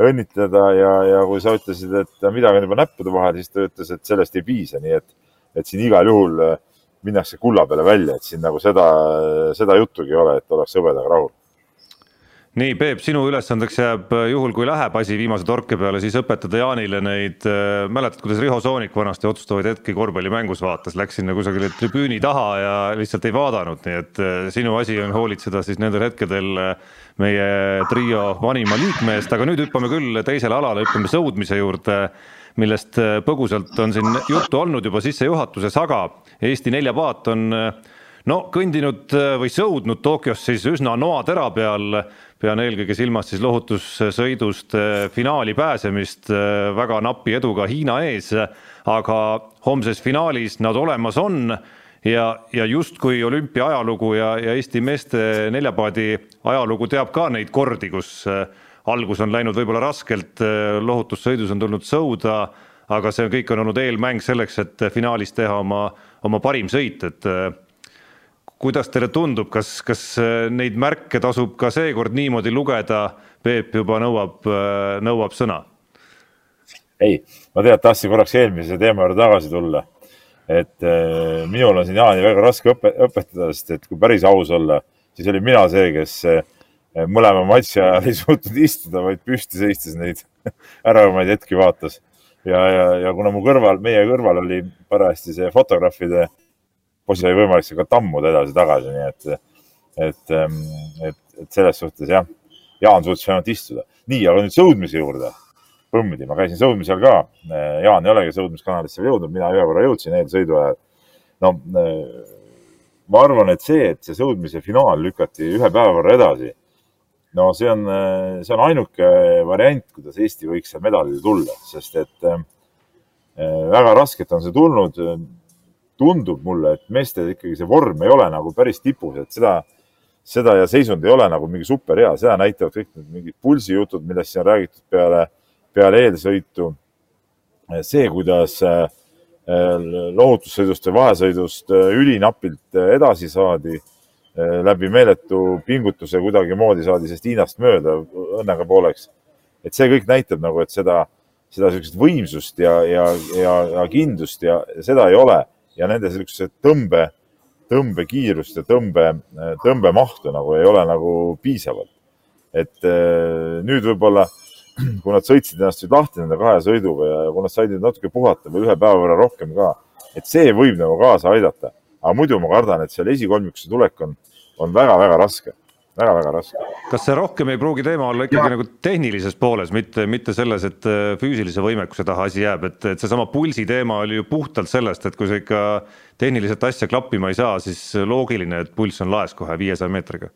[SPEAKER 3] õnnitleda ja, ja kui sa ütlesid, et midagi on juba näppude vahel, siis ta ütles, et sellest ei piisa, nii et, et siin igal juhul äh, minnakse kulla peale välja, et siin nagu seda, seda juttugi ei ole, et oleks hõbedaga rahul
[SPEAKER 2] nii, Peep, sinu ülesandeks jääb äh, juhul, kui läheb asi viimase torke peale, siis õpetada Jaanile neid äh,, mäletad, kuidas Riho Soonik vanasti otsustavaid hetki korvpallimängus vaatas, läks sinna kusagile tribüüni taha ja lihtsalt ei vaadanud, nii et äh, sinu asi on hoolitseda siis nendel hetkedel meie trio vanima liikme eest, aga nüüd hüppame küll teisele alale, hüppame sõudmise juurde millest põgusalt on siin juttu olnud juba sissejuhatuses, aga Eesti neljapaat on no kõndinud või sõudnud Tokyos siis üsna noatera peal pean eelkõige silmas siis lohutussõidust finaali pääsemist eh, väga napi eduga Hiina ees, aga homses finaalis nad olemas on ja, ja justkui olümpia ajalugu ja, ja Eesti meeste neljapaadi ajalugu teab ka neid kordi, kus äh, algus on läinud võib-olla raskelt, äh, lohutussõidus on tulnud sõuda, aga see kõik on olnud eelmäng selleks, et finaalis teha oma, oma parim sõit, et äh, kuidas teile tundub, kas, kas neid märke tasub ka seekord niimoodi lugeda, Peep juba nõuab, nõuab sõna?
[SPEAKER 3] ei, ma tead, tahtsin korraks eelmise teema juurde tagasi tulla et äh, minul on siin Jaani väga raske õpe, õpetada, sest et kui päris aus olla, siis olin mina see, kes äh, mõlema matši ajal ei suutnud istuda, vaid püsti seistes neid äravamaid hetki vaatas. ja, ja, ja kuna mu kõrval, meie kõrval oli parajasti see fotograafide, poisil oli võimalik seal ka tammuda edasi-tagasi, nii et, et, ähm, et, et selles suhtes jah, Jaan suutis ainult istuda. nii, aga nüüd sõudmise juurde põmmidi, ma käisin sõudmisel ka. Jaan ei olegi sõudmiskanalisse veel jõudnud, mina ühe korra jõudsin eelsõidu ajal. no ma arvan, et see, et see sõudmise finaal lükati ühe päeva võrra edasi, no see on, see on ainuke variant, kuidas Eesti võiks seal medalile tulla, sest et äh, väga raskelt on see tulnud. Tundub mulle, et meestel ikkagi see vorm ei ole nagu päris tipus, et seda, seda ja seisund ei ole nagu mingi superhea, seda näitavad kõik need mingid pulsijutud, millest siin on räägitud peale peale eelsõitu. see, kuidas äh, lohutussõidust või vahesõidust äh, ülinapilt äh, edasi saadi, läbi meeletu pingutuse kuidagimoodi saadi sellest Hiinast mööda õnnega pooleks. et see kõik näitab nagu, et seda, seda niisugust võimsust ja, ja, ja, ja kindlust ja seda ei ole ja nende niisuguse tõmbe, tõmbekiirust ja tõmbe, tõmbemahtu nagu ei ole nagu piisavalt. et nüüd võib-olla kui nad sõitsid ennast nüüd lahti nende kahe sõiduga ja kui nad said nüüd natuke puhata või ühe päeva võrra rohkem ka, et see võib nagu kaasa aidata. aga muidu ma kardan, et seal esikolmikusse tulek on, on väga-väga raske väga-väga raske.
[SPEAKER 2] kas see rohkem ei pruugi teema olla ikkagi ja. nagu tehnilises pooles, mitte, mitte selles, et äh, füüsilise võimekuse taha asi jääb, et, et seesama pulsi teema oli ju puhtalt sellest, et kui sa ikka tehniliselt asja klappima ei saa, siis loogiline, et pulss on laes kohe viiesaja meetriga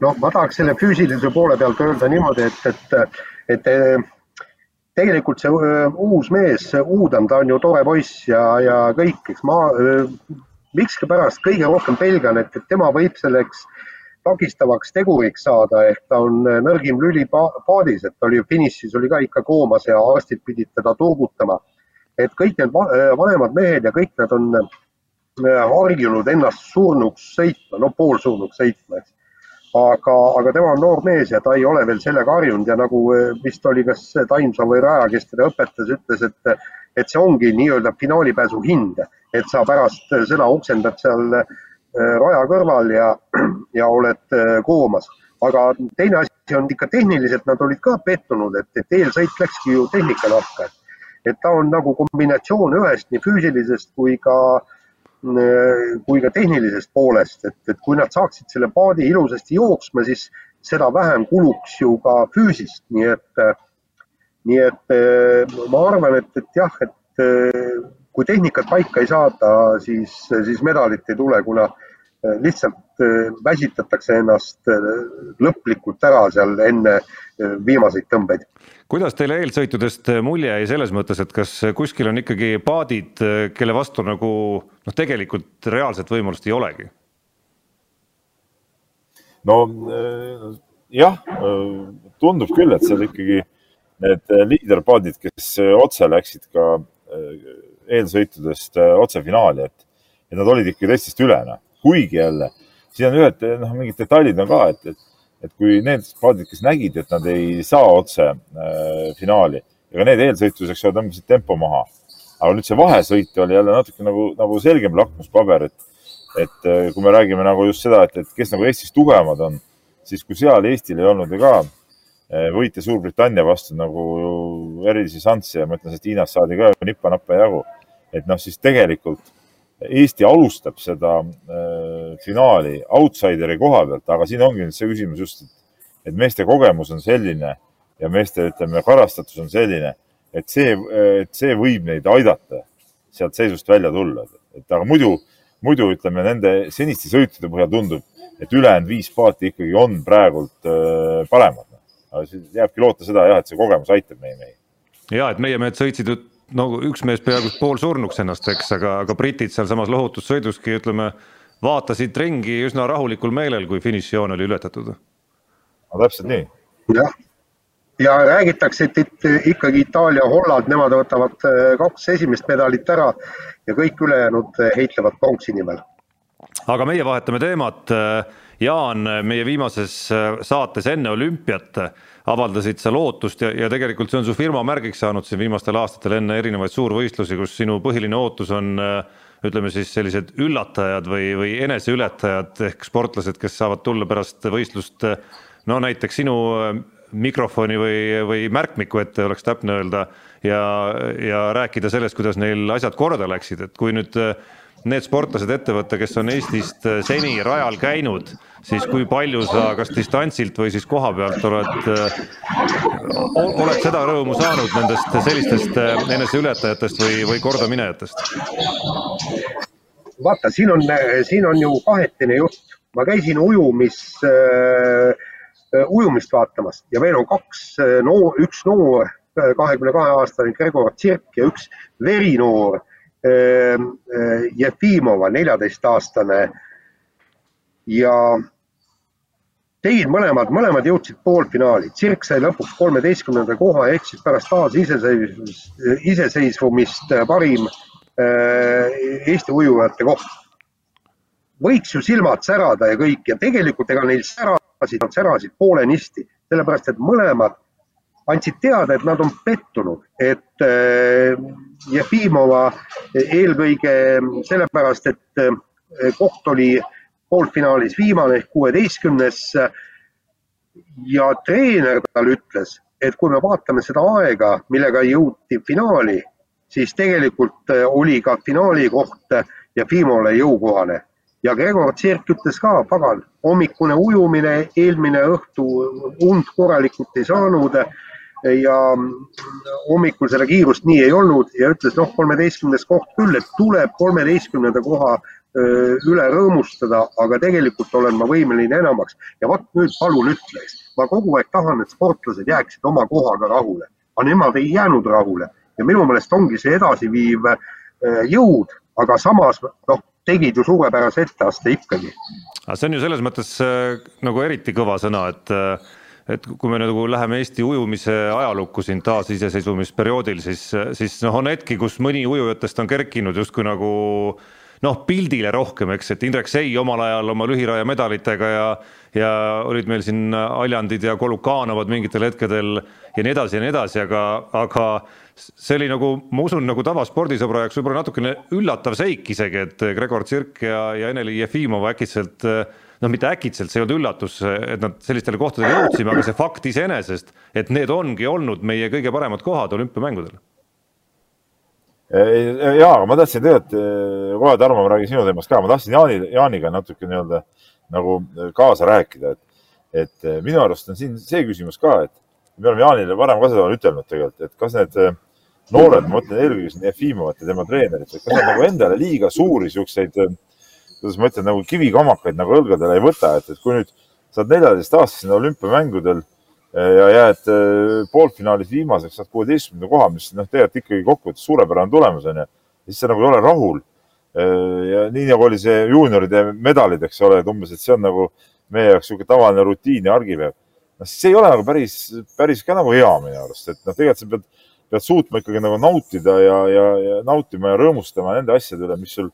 [SPEAKER 4] noh, ma tahaks selle füüsilise poole pealt öelda niimoodi, et, et, et tegelikult see uus mees, Uudam, ta on ju tore poiss ja, ja kõik, eks ma miskipärast kõige rohkem pelgan, et, et tema võib selleks takistavaks teguriks saada, ehk ta on nõrgim lüli paadis, et ta oli finišis oli ka ikka koomas ja arstid pidid teda turgutama. et kõik need vanemad mehed ja kõik nad on harjunud ennast surnuks sõitma, no poolsurnuks sõitma, eks aga, aga tema on noor mees ja ta ei ole veel sellega harjunud ja nagu vist oli kas Taimson või Raja, kes teda õpetas, ütles, et, et see ongi nii-öelda finaalipääsu hind, et sa pärast seda oksendad seal eh, raja kõrval ja, ja oled eh, koomas. aga teine asi on ikka tehniliselt, nad olid ka pettunud, et, et eelsõit läkski ju tehnika nahka. et ta on nagu kombinatsioon ühest nii füüsilisest kui ka äh, kui ka tehnilisest poolest, et, et kui nad saaksid selle paadi ilusasti jooksma, siis seda vähem kuluks ju ka füüsist, nii et, nii et ma arvan, et, et jah, et kui tehnikat paika ei saada, siis, siis medalit ei tule, kuna lihtsalt väsitatakse ennast lõplikult ära seal enne viimaseid tõmbeid
[SPEAKER 2] kuidas teile eelsõitudest mulje jäi selles mõttes, et kas kuskil on ikkagi paadid, kelle vastu nagu noh, tegelikult reaalset võimalust ei olegi?
[SPEAKER 3] no jah, tundub küll, et seal ikkagi need liiderpaadid, kes otse läksid ka äh, eelsõitudest otse finaali, et, et nad olid ikkagi teistest üle, noh. kuigi jälle, siin on ühed, noh, mingid detailid on ka, et, et et kui need paadid, kes nägid, et nad ei saa otse äh, finaali, ega need eelsõituseks tõmbasid tempo maha. aga nüüd see vahesõit oli jälle natuke nagu, nagu selgem lakmuspaber, et, et kui me räägime nagu just seda, et, et kes nagu Eestis tugevamad on, siis kui seal Eestil ei olnud ju ka võite Suurbritannia vastu nagu erilisi šansse ja ma ütlen, et Hiinast saadi ka nippa-nappa jagu. et noh, siis tegelikult Eesti alustab seda äh, finaali outsideri koha pealt, aga siin ongi nüüd see küsimus just, et meeste kogemus on selline ja meeste, ütleme, karastatus on selline, et see, et see võib neid aidata sealt seisust välja tulla. et aga muidu, muidu ütleme nende seniste sõitude põhjal tundub, et ülejäänud viis paati ikkagi on praegult äh, paremad. Aga siis jääbki loota seda jah, et see kogemus aitab meie mehi.
[SPEAKER 2] ja et meie mehed sõitsid no üks mees peaaegu poolsurnuks ennast, eks, aga, aga britid sealsamas lohutussõiduski ütleme, vaatasid ringi üsna rahulikul meelel, kui finišijoon oli ületatud.
[SPEAKER 3] no täpselt nii.
[SPEAKER 4] jah, ja räägitakse, et, et ikkagi Itaalia, Holland, nemad võtavad äh, kaks esimest medalit ära ja kõik ülejäänud äh, heitlevad pronksi nimel.
[SPEAKER 2] aga meie vahetame teemat. Jaan, meie viimases saates enne olümpiat avaldasid sa lootust ja, ja tegelikult see on su firma märgiks saanud siin viimastel aastatel enne erinevaid suurvõistlusi, kus sinu põhiline ootus on ütleme siis sellised üllatajad või, või eneseületajad ehk sportlased, kes saavad tulla pärast võistlust. No näiteks sinu mikrofoni või, või märkmiku ette, oleks täpne öelda, ja, ja rääkida sellest, kuidas neil asjad korda läksid, et kui nüüd äh, need sportlased ette võtta, kes on Eestist äh, seni rajal käinud, siis kui palju sa kas distantsilt või siis koha pealt oled, äh, oled seda rõõmu saanud nendest sellistest eneseületajatest või, või kordaminejatest?
[SPEAKER 4] vaata, siin on, siin on ju kahetine jutt. ma käisin ujumis äh, Äh, ujumist vaatamas ja meil on kaks äh, noor, üks noor, äh, kahekümne kahe aastane Gregor Tsirk ja üks verinoor Jefimova, neljateistaastane. ja tegid mõlemad, mõlemad jõudsid poolfinaali, Tsirk sai lõpuks kolmeteistkümnenda koha ehk siis pärast taasiseseisvumist, iseseisvumist parim Eesti ujujate koht. võiks ju silmad särada ja kõik ja tegelikult ega neil sära särasid, nad särasid poolenisti, sellepärast et mõlemad andsid teada, et nad on pettunud, et äh, Jefimova eelkõige sellepärast, et äh, koht oli poolfinaalis viimane ehk kuueteistkümnes. ja treener tal ütles, et kui me vaatame seda aega, millega jõuti finaali, siis tegelikult äh, oli ka finaali koht Jefimovale jõukohane ja Gregor Tsirk ütles ka, pagan, hommikune ujumine, eelmine õhtu und korralikult ei saanud ja hommikul seda kiirust nii ei olnud ja ütles, noh, kolmeteistkümnes koht küll, et tuleb kolmeteistkümnenda koha üle rõõmustada, aga tegelikult olen ma võimeline enamaks. ja vot nüüd palun ütle, ma kogu aeg tahan, et sportlased jääksid oma kohaga rahule, aga nemad ei jäänud rahule ja minu meelest ongi see edasiviiv jõud, aga samas noh, tegid ju suurepärase etteaste ikkagi.
[SPEAKER 2] aga see on ju selles mõttes äh, nagu eriti kõva sõna, et äh, et kui me nagu läheme Eesti ujumise ajalukku siin taasiseseisvumisperioodil, siis, siis noh, on hetki, kus mõni ujujatest on kerkinud justkui nagu noh, pildile rohkem, eks, et Indrek Sei omal ajal oma lühiraja medalitega ja ja olid meil siin Aljandid ja Kolukaanovad mingitel hetkedel ja nii edasi ja nii edasi, aga, aga see oli nagu, ma usun, nagu tavaspordisõbra jaoks võib-olla natukene üllatav seik isegi, et Gregor Tsirk ja, ja Ene-Li Jefimov äkitselt noh, mitte äkitselt, see ei olnud üllatus, et nad sellistele kohtadele jõudsime, aga see fakt iseenesest, et need ongi olnud meie kõige paremad kohad olümpiamängudel.
[SPEAKER 3] ja, aga ma tahtsin tegelikult, kohe Tarmo, ma räägin sinu teemast ka, ma tahtsin Jaani, Jaaniga natuke nii-öelda nagu kaasa rääkida, et, et minu arust on siin see küsimus ka, et me oleme Jaanile varem ka seda ütelnud tegelikult, et kas need noored, ma mõtlen eelkõige siin Jefimovat ja tema treenerit, et kas nad nagu endale liiga suuri siukseid, kuidas ma ütlen, nagu kivikamakaid nagu õlgadele ei võta, et, et kui nüüd sa oled neljateistaastasena olümpiamängudel eh, ja jääd eh, poolfinaalis viimaseks, saad kuueteistkümnenda koha, mis noh, tegelikult ikkagi kokkuvõttes suurepärane tulemus on ju, siis sa nagu ei ole rahul. Eh, ja nii nagu oli see juunioride medalid, eks ole, et umbes, et see on nagu meie jaoks niisugune tavaline rutiin ja argipäev. noh, see ei ole nagu päris, päris ka nagu hea minu arust, et noh, tegelikult sa pead pead suutma ikkagi nagu nautida ja, ja, ja nautima ja rõõmustama nende asjade üle, mis sul,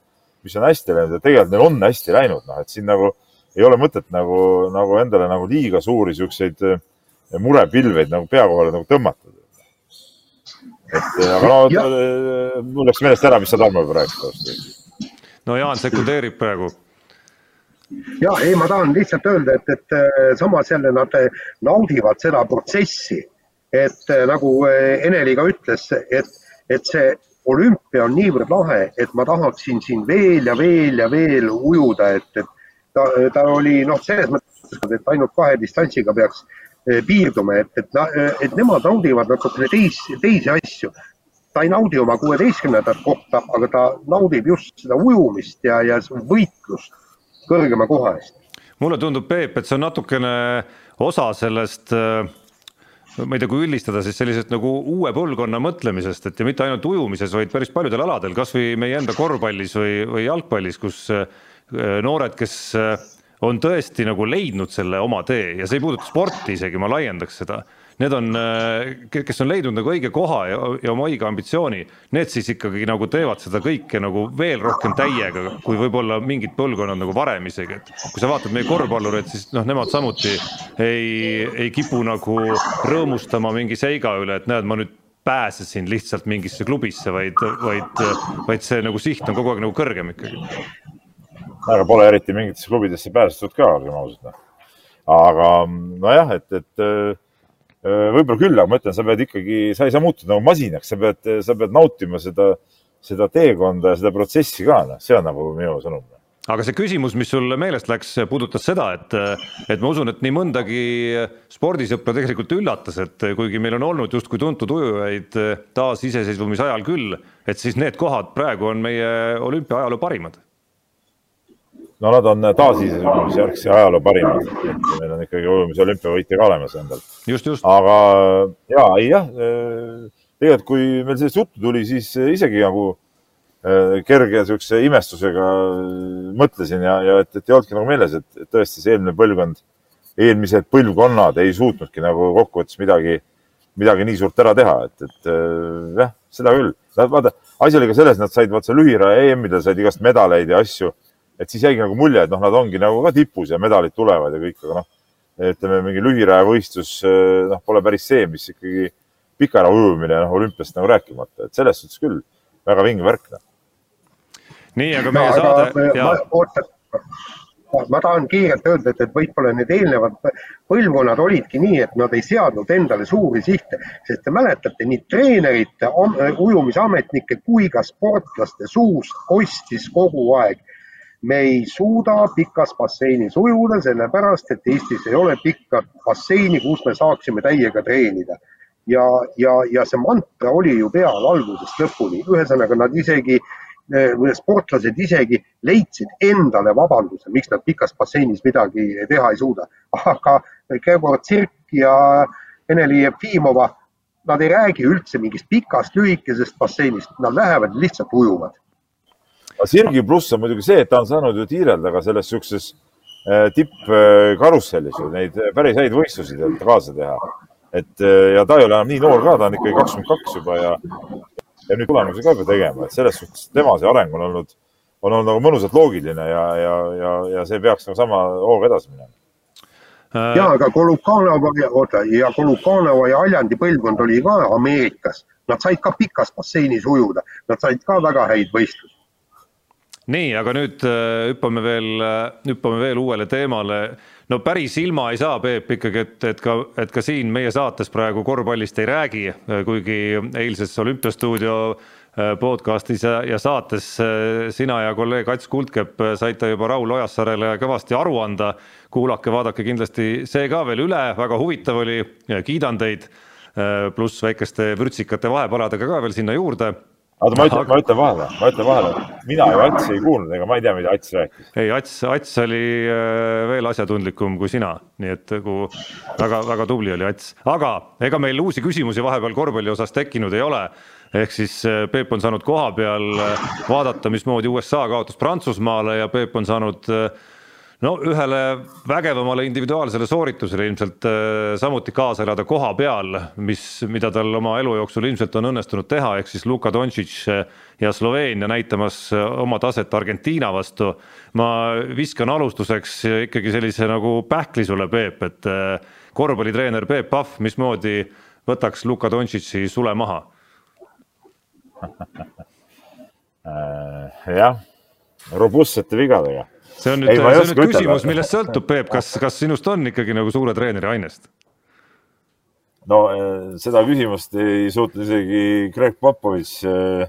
[SPEAKER 3] mis on hästi läinud ja tegelikult neil on hästi läinud, noh, et siin nagu ei ole mõtet nagu, nagu endale nagu liiga suuri siukseid eh, murepilveid nagu pea kohale nagu tõmmata. et eh, aga no ja. Eh, mul läks meelest ära, mis sa Tarmo juba rääkisid.
[SPEAKER 2] no Jaan sekundeerib praegu
[SPEAKER 4] ja ei, ma tahan lihtsalt öelda, et, et samas jälle nad naudivad seda protsessi et nagu Eneli ka ütles, et, et see olümpia on niivõrd lahe, et ma tahaksin siin veel ja veel ja veel ujuda, et, et ta, ta oli noh, selles mõttes, et ainult kahe distantsiga peaks äh, piirduma, et, et, et nemad naudivad natukene teisi, teisi asju. ta ei naudi oma kuueteistkümnendat kohta, aga ta naudib just seda ujumist ja, ja võitlust kõrgema koha eest.
[SPEAKER 2] mulle tundub, Peep, et see on natukene osa sellest äh ma ei tea, kui üldistada, siis sellisest nagu uue põlvkonna mõtlemisest, et ja mitte ainult ujumises, vaid päris paljudel aladel, kasvõi meie enda korvpallis või, või jalgpallis, kus noored, kes on tõesti nagu leidnud selle oma tee ja see ei puuduta sporti isegi, ma laiendaks seda need on, äh, kes on leidnud nagu õige koha ja, ja oma õige ambitsiooni, need siis ikkagi nagu teevad seda kõike nagu veel rohkem täiega, kui võib-olla mingid põlvkonnad nagu varem isegi, et kui sa vaatad meie korvpallureid, siis noh, nemad samuti ei, ei kipu nagu rõõmustama mingi seiga üle, et näed, ma nüüd pääsesin lihtsalt mingisse klubisse, vaid, vaid, vaid see nagu siht on kogu aeg nagu kõrgem ikkagi.
[SPEAKER 3] aga pole eriti mingitesse klubidesse pääsetud ka, olgem ausad. Noh. aga nojah, et, et Äh, võib-olla küll, aga ma ütlen, sa pead ikkagi, sa ei saa muutuda nagu masinaks, sa pead, sa pead nautima seda, seda teekonda ja seda protsessi ka, noh, see on nagu minu sõnum
[SPEAKER 2] aga see küsimus, mis sul meelest läks, puudutas seda, et, et ma usun, et nii mõndagi spordisõpra tegelikult üllatas, et kuigi meil on olnud justkui tuntud ujujaid taasiseseisvumise ajal küll, et siis need kohad praegu on meie olümpiaajaloo parimad
[SPEAKER 3] no nad on taasiseseisvumise järgse ajaloo parimad, et meil on ikkagi ujumise olümpiavõitja ka olemas endal. aga ja, ei jah, tegelikult kui meil sellest juttu tuli, siis isegi nagu äh, kerge siukse imestusega mõtlesin ja, ja et, et ei olnudki nagu meeles, et, et tõesti see eelmine põlvkond, eelmised põlvkonnad ei suutnudki nagu kokkuvõttes midagi, midagi nii suurt ära teha, et, et äh, jah, seda küll. vaata, asi oli ka selles, nad said vaata lühiraja EM-idel said igast medaleid ja asju et siis jäigi nagu mulje, et noh, nad ongi nagu ka tipus ja medalid tulevad ja kõik, aga noh, ütleme mingi lühirajavõistlus, eh, noh, pole päris see, mis ikkagi pikara ujumine, noh, olümpiast nagu rääkimata, et selles suhtes küll väga vinge värk. Noh.
[SPEAKER 2] nii, aga meie no, saade.
[SPEAKER 4] oota, ma tahan kiirelt öelda, et, et võib-olla need eelnevad põlvkonnad olidki nii, et nad ei seadnud endale suuri sihte, sest te mäletate, nii treenerite, ujumisametnike kui ka sportlaste suust kostis kogu aeg me ei suuda pikas basseinis ujuda, sellepärast et Eestis ei ole pikka basseini, kus me saaksime täiega treenida. ja, ja, ja see mantra oli ju peal algusest lõpuni, ühesõnaga nad isegi, sportlased isegi leidsid endale vabanduse, miks nad pikas basseinis midagi teha ei suuda. aga Gregor Tsirk ja Ene-Li Jefimova, nad ei räägi üldse mingist pikast lühikesest basseinist, nad lähevad lihtsalt ujuvad
[SPEAKER 3] aga Sirgi pluss on muidugi see, et ta on saanud ju tiirelda ka selles siukses äh, tippkarussellis ju neid päris häid võistlusi kaasa teha. et äh, ja ta ei ole enam nii noor ka, ta on ikkagi kakskümmend kaks juba ja, ja nüüd tulemusi ka juba tegema, et selles suhtes tema see areng on olnud, on olnud nagu mõnusalt loogiline ja, ja, ja, ja see peaks nagu sama hooga edasi minema.
[SPEAKER 4] Äh, ja, aga Kolukanova, oota ja Kolukanova ja Aljandi põlvkond oli ka Ameerikas, nad said ka pikas basseinis ujuda, nad said ka väga häid võistlusi
[SPEAKER 2] nii, aga nüüd äh, hüppame veel, äh, hüppame veel uuele teemale. no päris ilma ei saa, Peep, ikkagi, et, et ka, et ka siin meie saates praegu korvpallist ei räägi, äh, kuigi eilses Olümpiastuudio podcastis ja, ja saates sina ja kolleeg Ats Kuldkepp saite juba Raul Ojassaarele kõvasti aru anda. kuulake, vaadake kindlasti see ka veel üle, väga huvitav oli, kiidan teid. pluss väikeste vürtsikate vahepaladega ka veel sinna juurde
[SPEAKER 3] oota, ma ütlen, ma ütlen vahele, ma ütlen vahele, mina ju Ats ei kuulnud, ega ma ei tea, mida Ats rääkis.
[SPEAKER 2] ei, Ats, Ats oli äh, veel asjatundlikum kui sina, nii et nagu väga-väga tubli oli Ats, aga ega meil uusi küsimusi vahepeal korvpalli osas tekkinud ei ole. ehk siis äh, Peep on saanud koha peal äh, vaadata, mismoodi USA kaotas Prantsusmaale ja Peep on saanud äh, no ühele vägevamale individuaalsele sooritusele ilmselt äh, samuti kaasa elada koha peal, mis, mida tal oma elu jooksul ilmselt on õnnestunud teha, ehk siis Luka Doncic äh, ja Sloveenia näitamas äh, oma taset Argentiina vastu. ma viskan alustuseks ikkagi sellise nagu pähkli sulle, Peep, et korvpallitreener Peep Pahv, mismoodi võtaks Luka Doncic'i sule maha?
[SPEAKER 3] jah, robustsete vigadega
[SPEAKER 2] see on nüüd, see on nüüd küsimus, millest sõltub, Peep, kas, kas sinust on ikkagi nagu suure treeneri ainest?
[SPEAKER 3] no eh, seda küsimust ei suutnud isegi Greg Popovitš eh,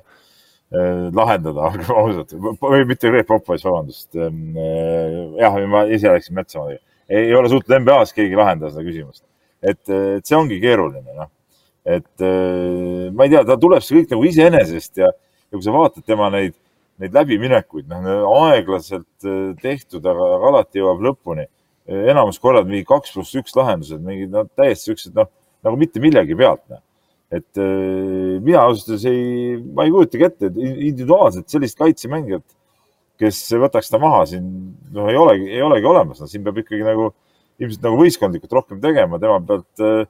[SPEAKER 3] eh, lahendada, olgem ausad, või mitte Greg Popovitš, vabandust. jah, ma ise läksin metsa. ei ole suutnud NBA-s keegi lahendada seda küsimust. et, et see ongi keeruline, noh. et ma ei tea, ta tuleb see kõik nagu iseenesest ja, ja kui sa vaatad tema neid neid läbiminekuid, noh, aeglaselt äh, tehtud, aga, aga alati jõuab lõpuni. enamus korrad mingi kaks pluss üks lahendused, mingid no täiesti siuksed, noh, nagu mitte millegi pealt. et äh, mina ausalt öeldes ei, ma ei kujutagi ette, et individuaalselt sellist kaitsemängijat, kes võtaks ta maha siin, noh, ei olegi, ei olegi olemas, no siin peab ikkagi nagu ilmselt nagu võistkondlikult rohkem tegema, tema pealt äh,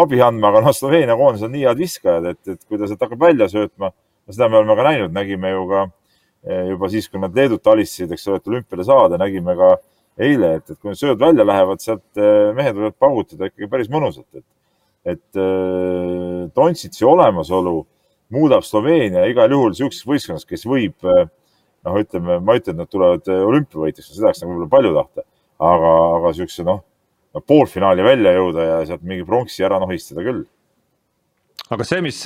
[SPEAKER 3] abi andma, aga noh, Sloveenia koondis on nii head viskajad, et, et kui ta sealt hakkab välja söötma, seda me oleme ka näinud, nägime ju ka äh, juba siis, kui nad Leedut alistasid, eks ole, et olümpiale saada, nägime ka eile, et, et kui need sööd välja lähevad, sealt äh, mehed võivad paugutada ikkagi päris mõnusalt, et et äh, Dontsitsi olemasolu muudab Sloveenia igal juhul niisuguseks võistkonnaks, kes võib noh, ütleme, ma ei ütle, et nad tulevad olümpiavõitjaks, seda oleks nagu võib-olla palju tahta, aga, aga niisuguse noh, poolfinaali välja jõuda ja sealt mingi pronksi ära nohistada küll
[SPEAKER 2] aga see, mis,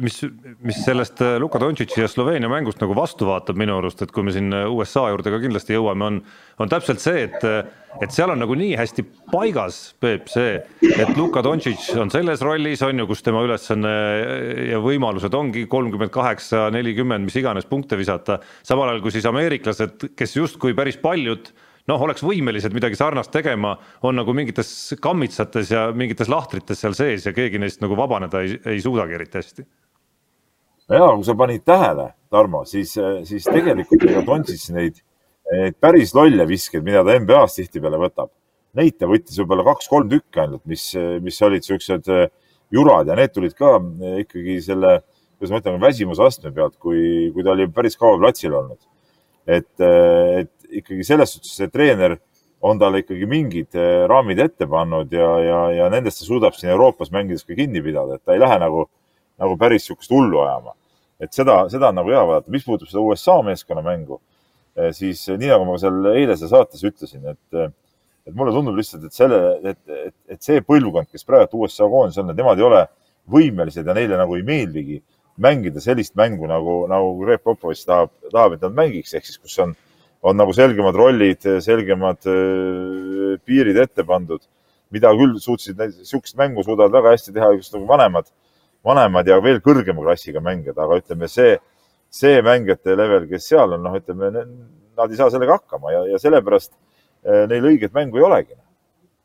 [SPEAKER 2] mis, mis sellest Luka Dontšitši ja Sloveenia mängust nagu vastu vaatab minu arust, et kui me siin USA juurde ka kindlasti jõuame, on, on täpselt see, et, et seal on nagu nii hästi paigas, Peep, see, et Luka Dontšitš on selles rollis, on ju, kus tema ülesanne ja võimalused ongi kolmkümmend kaheksa, nelikümmend, mis iganes punkte visata, samal ajal kui siis ameeriklased, kes justkui päris paljud noh, oleks võimelised midagi sarnast tegema, on nagu mingites kammitsates ja mingites lahtrites seal sees ja keegi neist nagu vabaneda ei, ei suudagi eriti hästi.
[SPEAKER 3] ja kui sa panid tähele, Tarmo, siis, siis tegelikult ega Dončits neid, neid päris lolle viskeid, mida ta NBA-s tihtipeale võtab, neid ta võttis võib-olla kaks-kolm tükki ainult, mis, mis olid siuksed äh, jurad ja need tulid ka äh, ikkagi selle, kuidas ma ütlen, väsimusastme pealt, kui, kui ta oli päris kaua platsil olnud. et, äh, et ikkagi selles suhtes see treener on talle ikkagi mingid eh, raamid ette pannud ja, ja, ja nendest ta suudab siin Euroopas mängides ka kinni pidada, et ta ei lähe nagu, nagu päris niisugust hullu ajama. et seda, seda on nagu hea vaadata. mis puudutab seda USA meeskonna mängu, eh, siis nii nagu ma seal eilses saates ütlesin, et, et mulle tundub lihtsalt, et selle, et, et, et see põlvkond, kes praegu USA koondises on, et nemad ei ole võimelised ja neile nagu ei meeldigi mängida sellist mängu nagu, nagu Greg Popovitš tahab, tahab, et nad mängiks, ehk siis kus on on nagu selgemad rollid, selgemad äh, piirid ette pandud, mida küll suutsid, niisugust mängu suudavad väga hästi teha just nagu vanemad, vanemad ja veel kõrgema klassiga mängijad, aga ütleme, see, see mängijate level, kes seal on, noh, ütleme, nad ei saa sellega hakkama ja, ja sellepärast äh, neil õiget mängu ei olegi.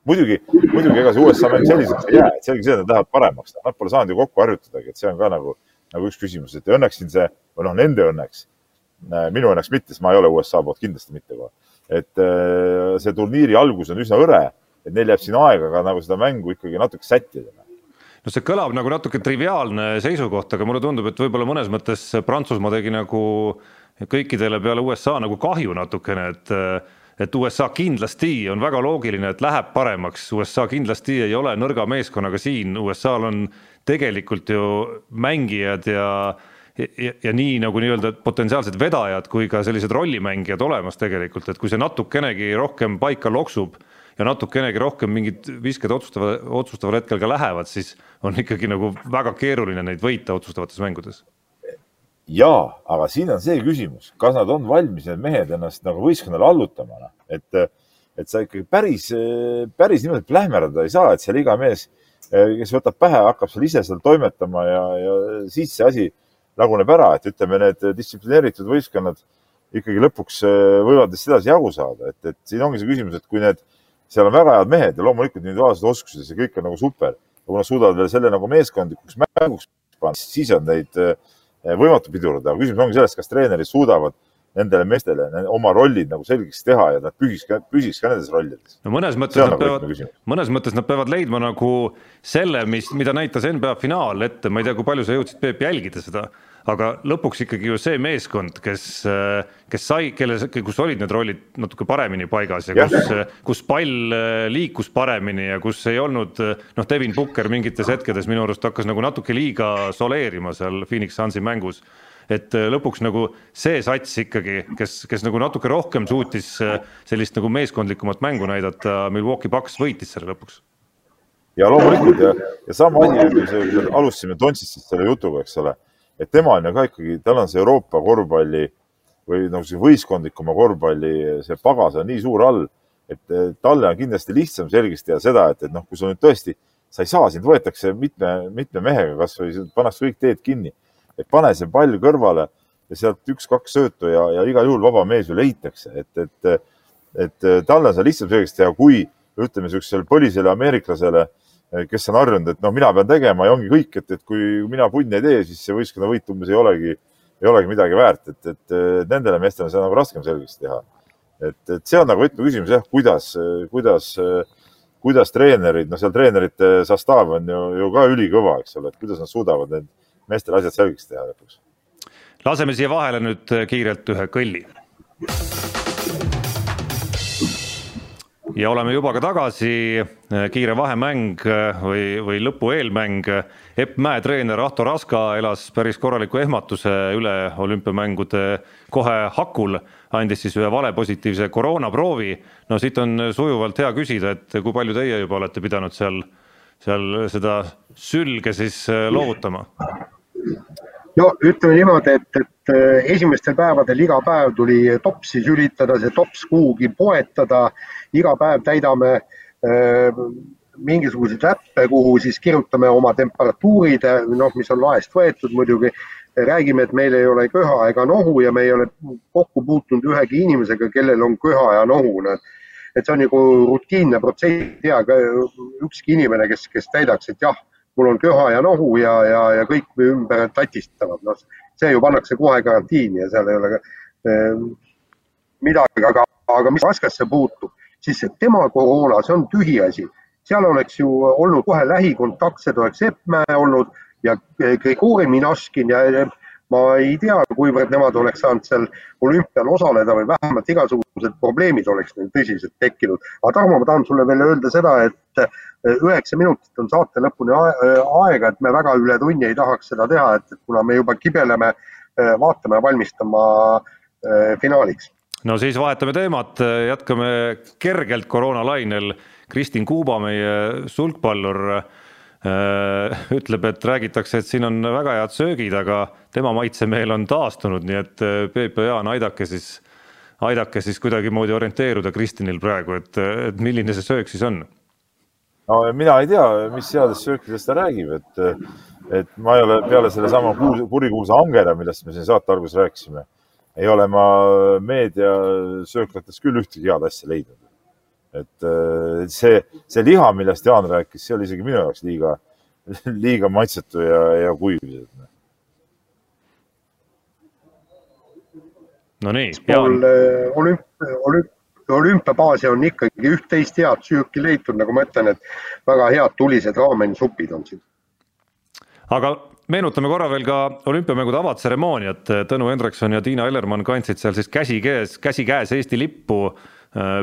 [SPEAKER 3] muidugi, muidugi ega see USA mäng selliseks ei jää, et selge see, et nad lähevad paremaks, nad pole saanud ju kokku harjutadagi, et see on ka nagu, nagu üks küsimus, et õnneks siin see, või noh, nende õnneks minu õnneks mitte, sest ma ei ole USA poolt kindlasti mitte kohe. et äh, see turniiri algus on üsna hõre, et neil jääb siin aega ka nagu seda mängu ikkagi natuke sättida.
[SPEAKER 2] No see kõlab nagu natuke triviaalne seisukoht, aga mulle tundub, et võib-olla mõnes mõttes Prantsusmaa tegi nagu kõikidele peale USA nagu kahju natukene, et et USA kindlasti on väga loogiline, et läheb paremaks, USA kindlasti ei ole nõrga meeskonnaga siin, USA-l on tegelikult ju mängijad ja ja, ja nii nagu nii-öelda potentsiaalsed vedajad kui ka sellised rollimängijad olemas tegelikult, et kui see natukenegi rohkem paika loksub ja natukenegi rohkem mingid visked otsustava, otsustaval hetkel ka lähevad, siis on ikkagi nagu väga keeruline neid võita otsustavates mängudes.
[SPEAKER 3] jaa, aga siin on see küsimus, kas nad on valmis, need mehed ennast nagu võistkonnale allutama, noh, et, et sa ikkagi päris, päris niimoodi plähmerdada ei saa, et seal iga mees, kes võtab pähe, hakkab seal ise seal toimetama ja, ja siis see asi laguneb ära, et ütleme, need distsiplineeritud võistkonnad ikkagi lõpuks äh, võivad neist edasi jagu saada, et, et siin ongi see küsimus, et kui need, seal on väga head mehed ja loomulikult individuaalsed oskused ja kõik on nagu super. kui nad suudavad veel selle nagu meeskondlikuks mänguks panna, siis on neid äh, võimatu pidurdada, aga küsimus ongi selles, kas treenerid suudavad nendele meestele oma rollid nagu selgeks teha ja nad püsiks ka, püsiks ka nendes rollides.
[SPEAKER 2] no mõnes mõttes nad nagu peavad, mõnes mõttes nad peavad leidma nagu selle, mis, mida näitas NBA finaal ette, ma ei tea, kui palju sa jõudsid, Peep, jälgida seda aga lõpuks ikkagi ju see meeskond, kes, kes sai, kelle, kus olid need rollid natuke paremini paigas ja kus, kus pall äh, liikus paremini ja kus ei olnud noh, Devin Booker mingites hetkedes minu arust hakkas nagu natuke liiga soleerima seal Phoenix Sunsi mängus et äh, lõpuks nagu see sats ikkagi, kes, kes nagu natuke rohkem suutis äh, sellist nagu meeskondlikumat mängu näidata, Milwaukee Bucks võitis selle lõpuks.
[SPEAKER 3] ja loomulikult ja, ja sama asi, alustasime Dontsist selle jutuga, eks ole et tema on ju ka ikkagi, tal on see Euroopa korvpalli või nagu see võistkondlikuma korvpalli, see pagas on nii suur all, et talle on kindlasti lihtsam selgeks teha seda, et, et noh, kui sa nüüd tõesti, sa ei saa, sind võetakse mitme, mitme mehega kasvõi, pannakse kõik teed kinni, et pane see pall kõrvale ja sealt üks-kaks söötu ja, ja igal juhul vaba mees ju leitakse, et, et, et talle on see lihtsam selgeks teha, kui ütleme, niisugusele põlisele ameeriklasele kes on harjunud, et noh, mina pean tegema ja ongi kõik, et, et kui mina punni ei tee, siis see võistkonna võit umbes ei olegi, ei olegi midagi väärt, et, et nendele meestele on seda nagu raskem selgeks teha. et, et see on nagu võtmeküsimus jah, kuidas, kuidas, kuidas treenerid, noh, seal treenerite sastav on ju, ju ka ülikõva, eks ole, et kuidas nad suudavad need meestele asjad selgeks teha lõpuks.
[SPEAKER 2] laseme siia vahele nüüd kiirelt ühe kõlli ja oleme juba ka tagasi, kiire vahemäng või, või lõpu eelmäng. Epp Mäe treener Ahto Raska elas päris korraliku ehmatuse üle olümpiamängude kohe hakul, andis siis ühe valepositiivse koroonaproovi. no siit on sujuvalt hea küsida, et kui palju teie juba olete pidanud seal, seal seda sülge siis loovutama?
[SPEAKER 4] No ütleme niimoodi, et, et äh, esimestel päevadel iga päev tuli topsi sülitada, see tops kuhugi poetada. iga päev täidame äh, mingisuguseid äppe, kuhu siis kirjutame oma temperatuurid, noh, mis on laest võetud muidugi. räägime, et meil ei ole köha ega nohu ja me ei ole kokku puutunud ühegi inimesega, kellel on köha ja nohu, noh et see on nagu rutiinne protsess, ei tea ükski inimene, kes, kes täidaks, et jah mul on köha ja nohu ja, ja, ja kõik ümber tatistavad, noh, see ju pannakse kohe karantiini ja seal ei ole eh, midagi, aga, aga mis raskesse puutub, siis tema koroona, see on tühiasi. seal oleks ju olnud kohe lähikontaktsed, oleks Epp Mäe olnud ja Grigori Minaškin ja ma ei tea, kuivõrd nemad oleks saanud seal olümpial osaleda või vähemalt igasugused probleemid oleks neil tõsiselt tekkinud. aga Tarmo, ma tahan sulle veel öelda seda, et üheksa minutit on saate lõpuni aega, et me väga üle tunni ei tahaks seda teha, et kuna me juba kibeleme äh, vaatama ja valmistama finaaliks.
[SPEAKER 2] no siis vahetame teemat, jätkame kergelt koroonalainel. Kristin Kuuba, meie sulgpallur ütleb, et räägitakse, et siin on väga head söögid, aga tema maitsemeel on taastunud, nii et Peep ja Jaan, aidake siis, aidake siis kuidagimoodi orienteeruda Kristinil praegu, et, et milline see söök siis on
[SPEAKER 3] no mina ei tea, mis headest söökidest ta räägib, et, et ma ei ole peale sellesama kurikuulsa Angera, millest me siin saate alguses rääkisime, ei ole ma meediasööklates küll ühtegi head asja leidnud. Et see, see liha, millest Jaan rääkis, see oli isegi minu jaoks liiga, liiga maitsetu ja, ja kuiv.
[SPEAKER 2] no nii, Jaan.
[SPEAKER 4] olümp-, olümp-, olümpiabaasi on ikkagi üht-teist head süüki leitud, nagu ma ütlen, et väga head tulised raamensupid on siin.
[SPEAKER 2] aga meenutame korra veel ka olümpiamängude avatseremooniat, Tõnu Hendrikson ja Tiina Ellermann kandsid seal siis käsi käes, käsikäes Eesti lippu.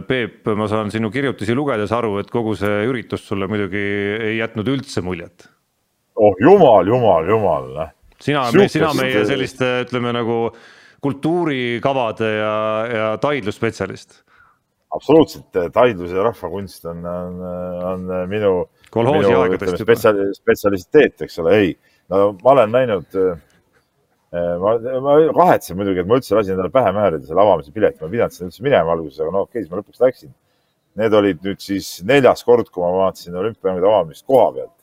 [SPEAKER 2] Peep, ma saan sinu kirjutisi lugedes aru, et kogu see üritus sulle muidugi ei jätnud üldse muljet.
[SPEAKER 3] oh jumal, jumal, jumal.
[SPEAKER 2] sina, sina meie selliste, ütleme nagu kultuurikavade ja, ja taidlusspetsialist
[SPEAKER 3] absoluutselt, taidlus ja rahvakunst on, on, on minu, minu spetsiali, spetsialiteet, eks ole, ei. No ma olen näinud, ma, ma kahetsen muidugi, et ma üldse lasin endale pähe määrida selle avamise pileti, ma ei pidanud sinna üldse minema alguses, aga no okei okay,, siis ma lõpuks läksin. Need olid nüüd siis neljas kord, kui ma vaatasin olümpiamängude avamist koha pealt,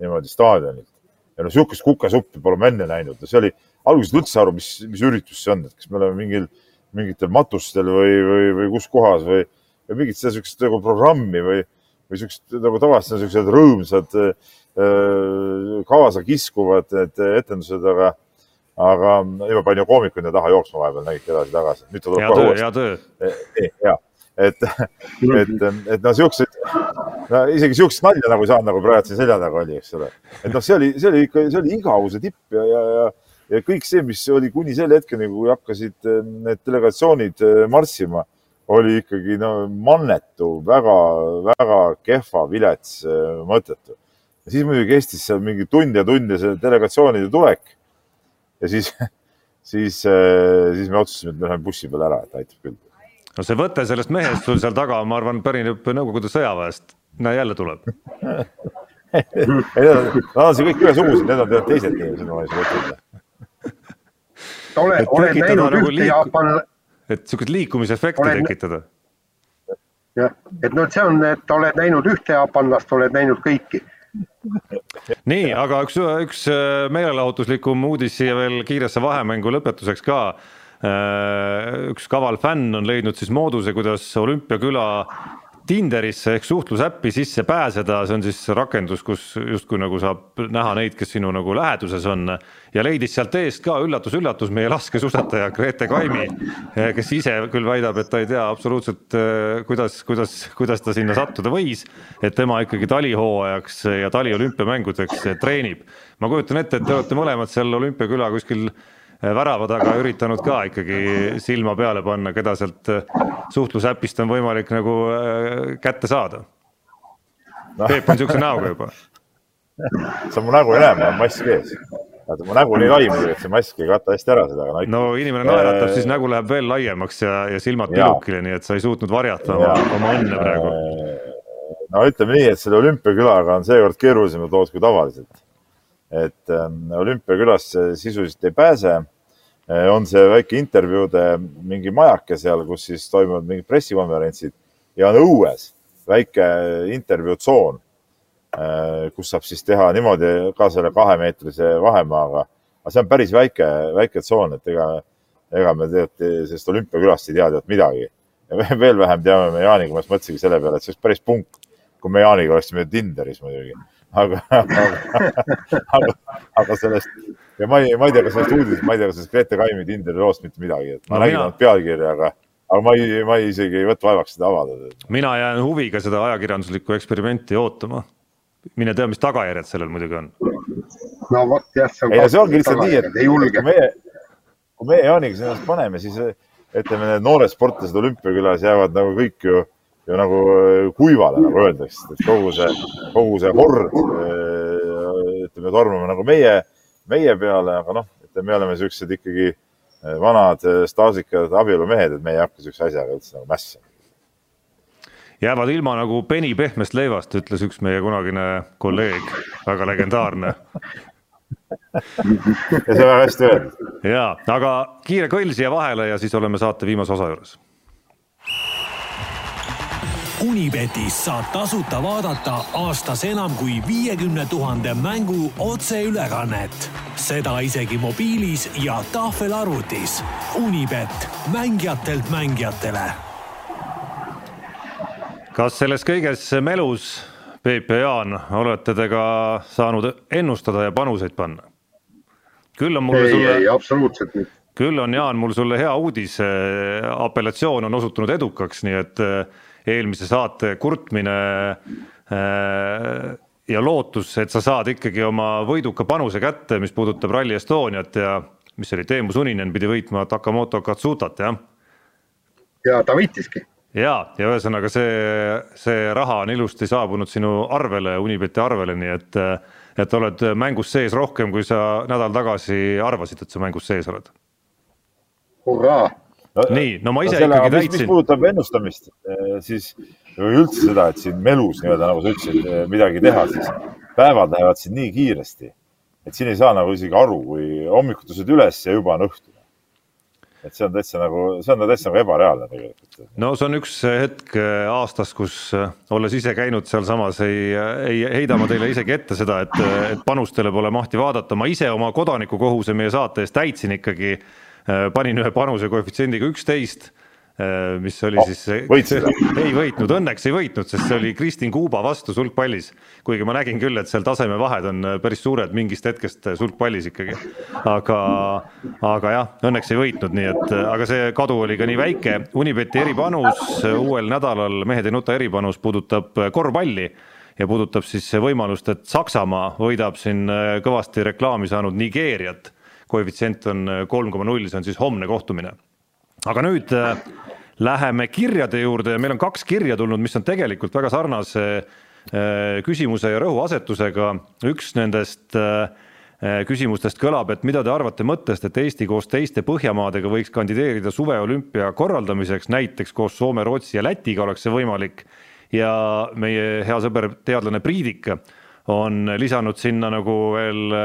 [SPEAKER 3] niimoodi staadionilt. ja no sihukest kukesuppi pole ma enne näinud, no see oli, alguses ei üldse aru, mis, mis üritus see on, et kas me oleme mingil mingitel matustel või, või, või kus kohas või, või mingit niisugust nagu programmi või, või niisugust nagu tavaliselt niisugused rõõmsad äh, kaasa kiskuvad need etendused, aga, aga juba panin ju koomikuid taha jooksma vahepeal, nägite edasi-tagasi.
[SPEAKER 2] hea töö, hea töö.
[SPEAKER 3] ja, et, et, et no siukseid, no isegi siukest nalja nagu ei saanud, nagu praegu siin selja taga oli, eks ole. et noh, see oli, see oli ikka, see oli igavuse tipp ja, ja, ja ja kõik see, mis oli kuni selle hetkeni, kui hakkasid eh, need delegatsioonid marssima, oli ikkagi no mannetu väga,, väga-väga kehva, vilets, eh, mõttetu. ja siis muidugi kestis seal mingi tund ja tund ja see delegatsioonide tulek. ja siis, siis, siis me otsustasime, et me läheme bussi peale ära, et aitab küll.
[SPEAKER 2] no see võte sellest mehest sul seal taga, ma arvan, pärineb Nõukogude sõjaväest. näe, jälle tuleb
[SPEAKER 3] Need on siin kõik ühesugused, need on teised inimesed, ma ei saa mõtelda
[SPEAKER 4] ole, oled näinud nagu ühte liiku... Jaapan.
[SPEAKER 2] Et sihukest liikumisefekti oled... tekitada.
[SPEAKER 4] jah, et noh, see on, et oled näinud ühte jaapanlast, oled näinud kõiki.
[SPEAKER 2] nii, aga üks, üks äh, meelelahutuslikum uudis siia veel kiiresse vahemängu lõpetuseks ka. Äh, üks kaval fänn on leidnud siis mooduse, kuidas olümpiaküla Tinderisse ehk suhtlusäppi sisse pääseda, see on siis rakendus, kus justkui nagu saab näha neid, kes sinu nagu läheduses on. ja leidis sealt eest ka üllatus-üllatus meie laskesuusataja Grete Kaimi, kes ise küll väidab, et ta ei tea absoluutselt, kuidas, kuidas, kuidas ta sinna sattuda võis. et tema ikkagi talihooajaks ja taliolümpiamängudeks treenib. ma kujutan ette, et te olete mõlemad seal olümpiaküla kuskil värava taga üritanud ka ikkagi silma peale panna, keda sealt suhtlusäpist on võimalik nagu äh, kätte saada no.. Peep on siukse näoga juba.
[SPEAKER 3] sa mu nägu ei näe, mul on mask ees. vaata mu nägu nii lai muidugi, et see mask ei kata hästi ära seda,
[SPEAKER 2] aga no, no inimene naeratab äh,, siis nägu läheb veel laiemaks ja, ja silmad pilukile, nii et sa ei suutnud varjata oma, oma õnne praegu.
[SPEAKER 3] Äh, no ütleme nii, et selle olümpiakülaga on seekord keerulisemad lood kui tavaliselt et ähm, olümpiakülasse sisuliselt ei pääse. Äh, on see väike intervjuude mingi majake seal, kus siis toimuvad mingid pressikonverentsid ja on õues väike intervjuutsoon, äh, kus saab siis teha niimoodi ka selle kahemeetrise vahemaaga. aga see on päris väike, väike tsoon, et ega, ega me tegelikult sellest olümpiakülast ei tea tead midagi. ja veel vähem teame me Jaaniga, ma just mõtlesingi selle peale, et see oleks päris punk, kui me Jaaniga oleksime Tinderis muidugi aga, aga, aga, aga sellest ja ma ei, ma ei tea, kas sellest uudisest, ma ei tea, kas sellest Grete Kaimi Tinderi loost mitte midagi, et ma no, nägin ainult pealkirja, aga, aga ma ei, ma ei isegi ei võta vaevaks seda avada.
[SPEAKER 2] mina jään huviga seda ajakirjanduslikku eksperimenti ootama. mine tea, mis tagajärjed sellel muidugi on.
[SPEAKER 4] no vot jah,
[SPEAKER 3] ei, see ongi lihtsalt nii, et kui meie, kui meie Jaaniga ennast paneme, siis ütleme, need noored sportlased olümpiakülas jäävad nagu kõik ju ju nagu äh, kuivale, nagu öeldakse, et kogu see, kogu see hord, äh, ütleme, tormame nagu meie, meie peale, aga noh, ütleme, me oleme siuksed ikkagi äh, vanad staažikad abielumehed, et me ei hakka siukse asjaga üldse nagu mässima.
[SPEAKER 2] jäävad ilma nagu peni pehmest leivast, ütles üks meie kunagine kolleeg, väga legendaarne
[SPEAKER 3] ja see on väga hästi öeldud.
[SPEAKER 2] ja, aga kiire kõll siia vahele ja siis oleme saate viimase osa juures
[SPEAKER 1] Unibetis saab tasuta vaadata aastas enam kui viiekümne tuhande mängu otseülekannet. seda isegi mobiilis ja tahvelarvutis. Unibet, mängijatelt mängijatele.
[SPEAKER 2] kas selles kõiges melus, Peep ja Jaan, olete te ka saanud ennustada ja panuseid panna? küll on mul
[SPEAKER 4] ei sulle... ei, absoluutselt mitte
[SPEAKER 2] küll on Jaan mul sulle hea uudis, apellatsioon on osutunud edukaks, nii et eelmise saate kurtmine äh, ja lootus, et sa saad ikkagi oma võiduka panuse kätte, mis puudutab Rally Estoniat ja mis oli, Teemu Suninen pidi võitma Takamoto Katsutat, jah?
[SPEAKER 4] ja ta võitiski.
[SPEAKER 2] ja, ja ühesõnaga see, see raha on ilusti saabunud sinu arvele, Unibeti arvele, nii et, et oled mängus sees rohkem, kui sa nädal tagasi arvasid, et sa mängus sees oled.
[SPEAKER 4] hurraa
[SPEAKER 2] no, nii, no ma ise no, ikkagi täitsin.
[SPEAKER 3] mis puudutab ennustamist, eh, siis või üldse seda, et siin melus nii-öelda, nagu sa ütlesid, eh, midagi teha, siis päevad lähevad siin nii kiiresti, et siin ei saa nagu isegi aru, kui hommikul tõused üles ja juba on õhtu. et see on täitsa nagu, see on täitsa nagu ebareaalne tegelikult.
[SPEAKER 2] no see on üks hetk eh, aastas, kus olles ise käinud sealsamas, ei, ei heida ma teile isegi ette seda, et, et panustele pole mahti vaadata, ma ise oma kodanikukohuse meie saate eest täitsin ikkagi panin ühe panuse koefitsiendiga üksteist äh, mis oli oh, siis, ei võitnud, õnneks ei võitnud, sest see oli Kristin Kuuba vastu sulgpallis. kuigi ma nägin küll, et seal tasemevahed on äh, päris suured mingist hetkest sulgpallis ikkagi. aga, aga jah, õnneks ei võitnud, nii et, aga see kadu oli ka nii väike. Unibeti eripanus uuel nädalal, mehed ei nuta eripanus puudutab korvpalli ja puudutab siis võimalust, et Saksamaa võidab siin kõvasti reklaami saanud Nigeeriat koefitsient on äh, kolm koma null, see on siis homne kohtumine. aga nüüd äh, läheme kirjade juurde ja meil on kaks kirja tulnud, mis on tegelikult väga sarnase äh, küsimuse ja rõhuasetusega, üks nendest küsimustest kõlab, et mida te arvate mõttest, et Eesti koos teiste Põhjamaadega võiks kandideerida suveolümpia korraldamiseks, näiteks koos Soome, Rootsi ja Lätiga oleks see võimalik. ja meie hea sõber, teadlane Priidik on lisanud sinna nagu veel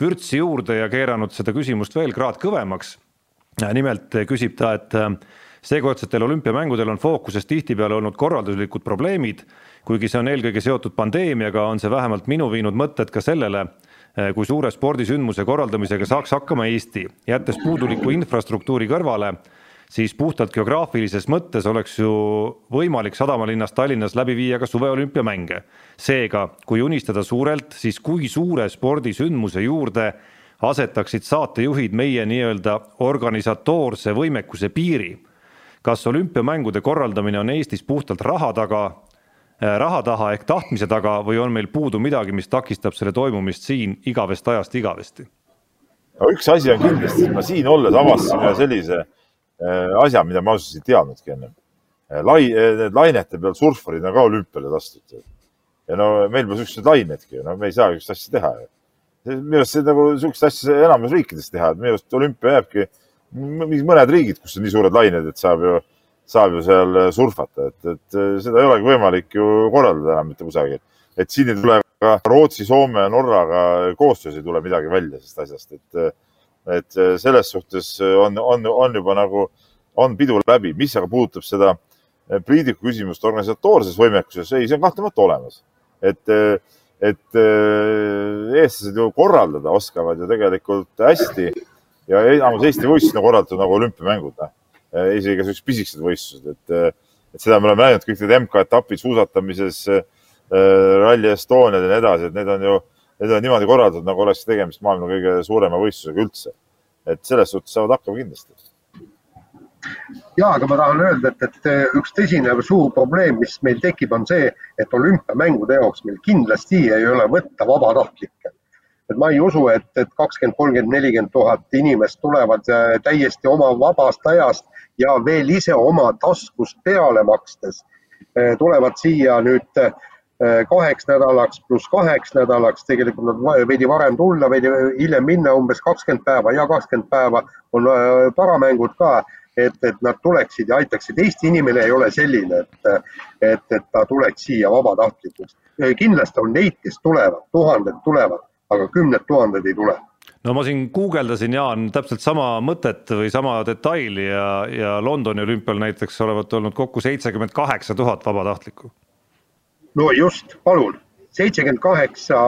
[SPEAKER 2] vürtsi juurde ja keeranud seda küsimust veel kraad kõvemaks. nimelt küsib ta, et äh, seekordsetel olümpiamängudel on fookuses tihtipeale olnud korralduslikud probleemid, kuigi see on eelkõige seotud pandeemiaga, on see vähemalt minu viinud mõtted ka sellele, äh, kui suure spordisündmuse korraldamisega saaks hakkama Eesti, jättes puuduliku infrastruktuuri kõrvale siis puhtalt geograafilises mõttes oleks ju võimalik sadamalinnas Tallinnas läbi viia ka suveolümpiamänge. seega, kui unistada suurelt, siis kui suure spordisündmuse juurde asetaksid saatejuhid meie nii-öelda organisatoorse võimekuse piiri. kas olümpiamängude korraldamine on Eestis puhtalt raha taga, äh, raha taha ehk tahtmise taga või on meil puudu midagi, mis takistab selle toimumist siin igavest ajast igavesti?
[SPEAKER 3] no üks asi on kindlasti, ma siin olles avastasin ühe sellise äh, asja, mida ma ausalt ei teadnudki ennem. Äh, lai, need lainete peal surfarid on ka olümpiale lastud. ja no meil pole siukseid lainedki, no me ei saa niisugust asja teha ju minu arust see nagu sihukest asja enamus riikides teha, et minu arust olümpia jääbki, mingid mõned riigid, kus on nii suured lained, et saab ju, saab ju seal surfata, et, et seda ei olegi võimalik ju korraldada enam mitte kusagil. et siin ei tule ka Rootsi, Soome, Norraga koostöös ei tule midagi välja sellest asjast, et, et selles suhtes on, on, on juba nagu, on pidu läbi, mis aga puudutab seda Priidiku küsimust organisatoorses võimekuses, ei, see on kahtlemata olemas. et et äh, eestlased ju korraldada oskavad ju tegelikult hästi ja enamus Eesti võistlusi on korraldatud nagu olümpiamängud, noh. äh, isegi sellised pisikesed võistlused, et, äh, et seda me oleme näinud kõik need MK-etapid suusatamises, Rally Estoniad ja nii edasi, et need on ju, need on niimoodi korraldatud, nagu oleks tegemist maailma kõige suurema võistlusega üldse. et selles suhtes saavad hakkama kindlasti
[SPEAKER 4] ja, aga ma tahan öelda, et, et üks tõsine suur probleem, mis meil tekib, on see, et olümpiamängude jaoks meil kindlasti ei ole võtta vabatahtlikke. et ma ei usu, et, et kakskümmend, kolmkümmend, nelikümmend tuhat inimest tulevad äh, täiesti oma vabast ajast ja veel ise oma taskust peale makstes äh, tulevad siia nüüd äh, kaheks nädalaks pluss kaheks nädalaks, tegelikult nad veidi varem tulla, veidi hiljem minna, umbes kakskümmend päeva ja kakskümmend päeva on paramängud ka et, et nad tuleksid ja aitaksid. Eesti inimene ei ole selline, et, et, et ta tuleks siia vabatahtlikuks. kindlasti on neid, kes tulevad, tuhanded tulevad, aga kümned tuhanded ei tule
[SPEAKER 2] no ma siin guugeldasin, Jaan, täpselt sama mõtet või sama detaili ja, ja Londoni olümpial näiteks olevat olnud kokku seitsekümmend kaheksa tuhat vabatahtlikku.
[SPEAKER 4] No just, palun, seitsekümmend kaheksa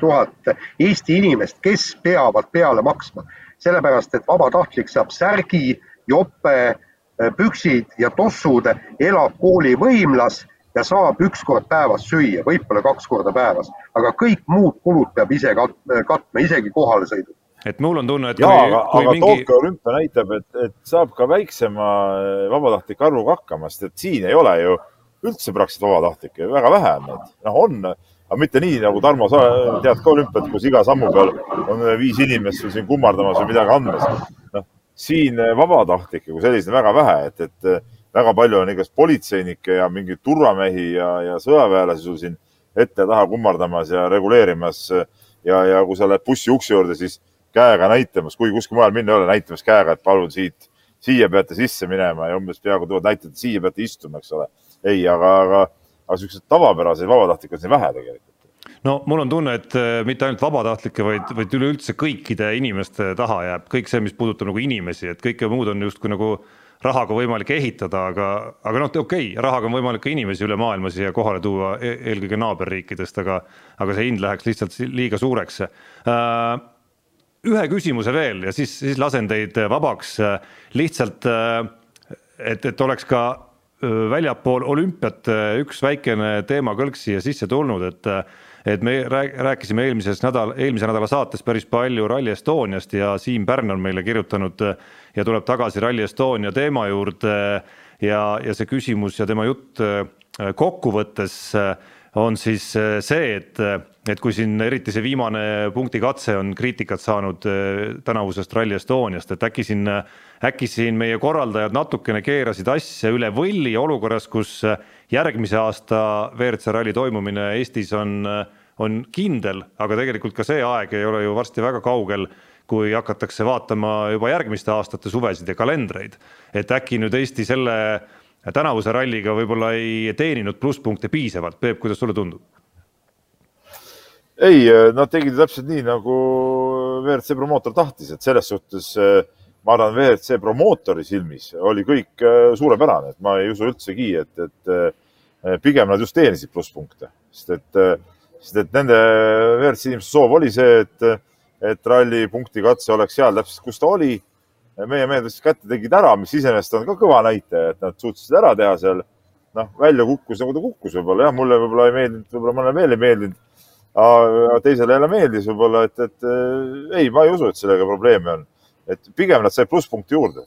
[SPEAKER 4] tuhat Eesti inimest, kes peavad peale maksma, sellepärast et vabatahtlik saab särgi jope, püksid ja tossud, elab koolivõimlas ja saab üks kord päevas süüa, võib-olla kaks korda päevas, aga kõik muud kulud peab ise katma, isegi kohalesõidud
[SPEAKER 2] et mul on tunne, et
[SPEAKER 3] ja, kui, aga, kui aga mingi... Tokyo olümpia näitab, et, et saab ka väiksema äh, vabatahtlike arvuga hakkama, sest et siin ei ole ju üldse praktiliselt vabatahtlikke, väga vähe on neid. noh, on, aga mitte nii nagu Tarmo, sa tead ka olümpiat, kus iga sammu peal on viis inimest sul siin kummardamas või midagi andmas. noh, siin eh, vabatahtlikke kui selliseid väga vähe, et, et eh, väga palju on igast politseinikke ja mingeid turvamehi ja, ja sõjaväelasi sul siin ette-taha kummardamas ja reguleerimas. ja, ja kui sa lähed bussi ukse juurde, siis käega näitamas, kui kuskil mujal minna ei ole, näitamas käega, et palun siit, siia peate sisse minema ja umbes peaaegu tulevad näitajad, siia peate istuma, eks ole. Ei, aga, aga, aga siukseid tavapäraseid vabatahtlikke on siin vähe tegelikult
[SPEAKER 2] no mul on tunne, et äh, mitte ainult vabatahtlike, vaid, vaid üleüldse kõikide inimeste taha jääb kõik see, mis puudutab nagu inimesi, et kõike muud on justkui nagu rahaga võimalik ehitada, aga, aga noh, okei okay,, rahaga on võimalik ka inimesi üle maailma siia kohale tuua, e-, eelkõige naaberriikidest, aga, aga see hind läheks lihtsalt liiga suureks uh, ühe küsimuse veel ja siis, siis lasen teid vabaks. lihtsalt, et, et oleks ka väljapool olümpiat üks väikene teemakõlk siia sisse tulnud, et et me rääkisime eelmises nädal, eelmise nädala saates päris palju Rally Estoniast ja Siim Pärn on meile kirjutanud äh, ja tuleb tagasi Rally Estonia teema juurde ja, ja see küsimus ja tema jutt äh, kokkuvõttes äh, on siis see, et, et kui siin eriti see viimane punkti katse on kriitikat saanud tänavusest Rally Estoniast, et äkki siin, äkki siin meie korraldajad natukene keerasid asja üle võlli olukorras, kus järgmise aasta WRC ralli toimumine Eestis on, on kindel, aga tegelikult ka see aeg ei ole ju varsti väga kaugel, kui hakatakse vaatama juba järgmiste aastate suvesid ja kalendreid. et äkki nüüd Eesti selle tänavuse ralliga võib-olla ei teeninud plusspunkte piisavalt, Peep, kuidas sulle tundub?
[SPEAKER 3] ei, nad tegid täpselt nii, nagu WRC promootor tahtis, et selles suhtes ma arvan, WRC promootori silmis oli kõik suurepärane, et ma ei usu üldsegi, et, et Eh, pigem nad just teenisid plusspunkte, sest et, eh, sest et nende WRC inimeste soov oli see, et, et ralli punkti katse oleks seal täpselt, kus ta oli. Meie mehed võtsid kätte, tegid ära, mis iseenesest on ka kõva näitaja, et nad suutsid ära teha seal. noh, välja kukkus nagu ta kukkus võib-olla jah, mulle võib-olla ei meeldinud, võib-olla mõnele veel ei meeldinud. teisele jälle meeldis võib-olla, et, et ei, ma ei usu, et sellega probleeme on. et pigem nad said plusspunkti juurde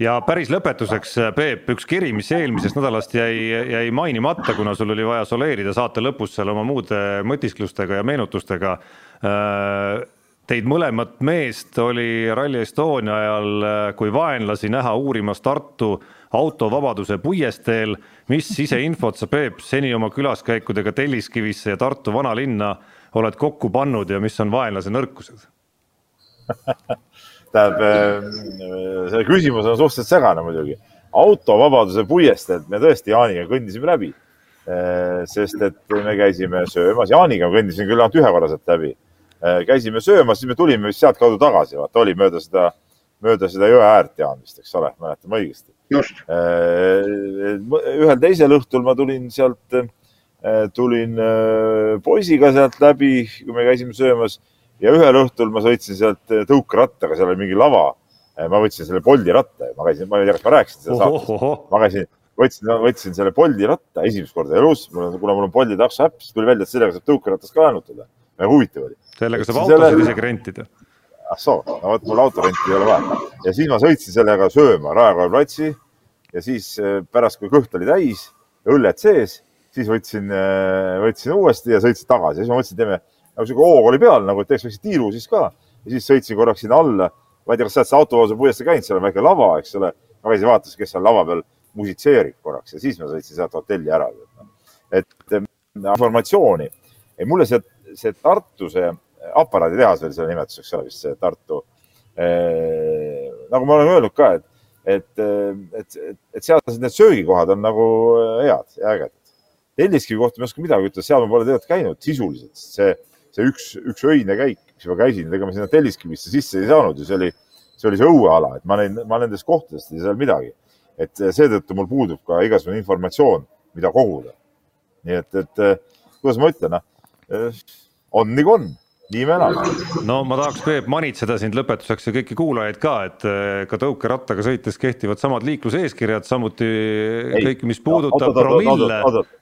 [SPEAKER 2] ja päris lõpetuseks, Peep, üks kiri, mis eelmisest nädalast jäi, jäi mainimata, kuna sul oli vaja soleerida saate lõpus seal oma muude mõtisklustega ja meenutustega. Teid mõlemat meest oli Rally Estonia ajal kui vaenlasi näha uurimas Tartu autovabaduse puiesteel. mis siseinfot sa, Peep, seni oma külaskäikudega Telliskivisse ja Tartu vanalinna oled kokku pannud ja mis on vaenlase nõrkused
[SPEAKER 3] tähendab, äh, see küsimus on suhteliselt segane muidugi. autovabaduse puiesteelt me tõesti Jaaniga kõndisime läbi. Äh, sest et me käisime söömas, Jaaniga kõndisin küll ainult ühe korra sealt läbi. Äh, käisime söömas, siis me tulime vist sealtkaudu tagasi, vaata oli mööda seda, mööda seda jõe äärt Jaan vist, eks ole, mäletan ma õigesti. ühel teisel õhtul ma tulin sealt, tulin poisiga sealt läbi, kui me käisime söömas ja ühel õhtul ma sõitsin sealt tõukerattaga, seal oli mingi lava. Ma võtsin selle Bolti ratta ja ma käisin, ma ei tea, kas ma rääkisin seda saates. ma käisin, võtsin, võtsin selle Bolti ratta esimest korda elus, kuna mul on Bolti takso äpp, siis tuli välja, et sellega saab tõukeratast ka laenutada. väga huvitav oli.
[SPEAKER 2] Sellega saab autosid selle... isegi rentida.
[SPEAKER 3] ah soo, no vot mul autorenti ei ole vaja. ja siis ma sõitsin sellega sööma Raekoja platsi ja siis eh, pärast, kui kõht oli täis ja õlled sees, siis võtsin, võtsin uuesti ja sõitsin tagasi ja siis ma mõtlesin, teeme nagu sihuke hoog oli peal nagu, et teeks väikse tiiru siis ka. ja siis sõitsin korraks sinna alla. ma ei tea, kas sa oled see autovabaduse puiesteel käinud, seal on väike lava, eks ole. ma käisin, vaatasin, kes seal lava peal musitseerib korraks ja siis ma sõitsin sealt hotelli ära. et informatsiooni, mulle see, see Tartu, see aparaaditehas oli selle nimetus, eks ole, vist see Tartu nagu ma olen öelnud ka, et, et, et, et, sealsed need söögikohad on nagu head ja ägedad. Telliskivi kohta ma ei oska midagi ütelda, seal ma pole tegelikult käinud sisuliselt, see see üks, üks öine käik, mis ma käisin, ega ma sinna Telliskivisse sisse ei saanud ju, see oli, see oli see õueala, et ma olin, ma nendest kohtadest ei seal midagi. et seetõttu mul puudub ka igasugune informatsioon, mida koguda. nii et, et kuidas ma ütlen, noh, on nagu on nii me elame.
[SPEAKER 2] no ma tahaks, Peep, manitseda sind lõpetuseks ja kõiki kuulajaid ka, et eh, ka tõukerattaga sõites kehtivad samad liikluseeskirjad, samuti ei, kõik, mis puudutab promille,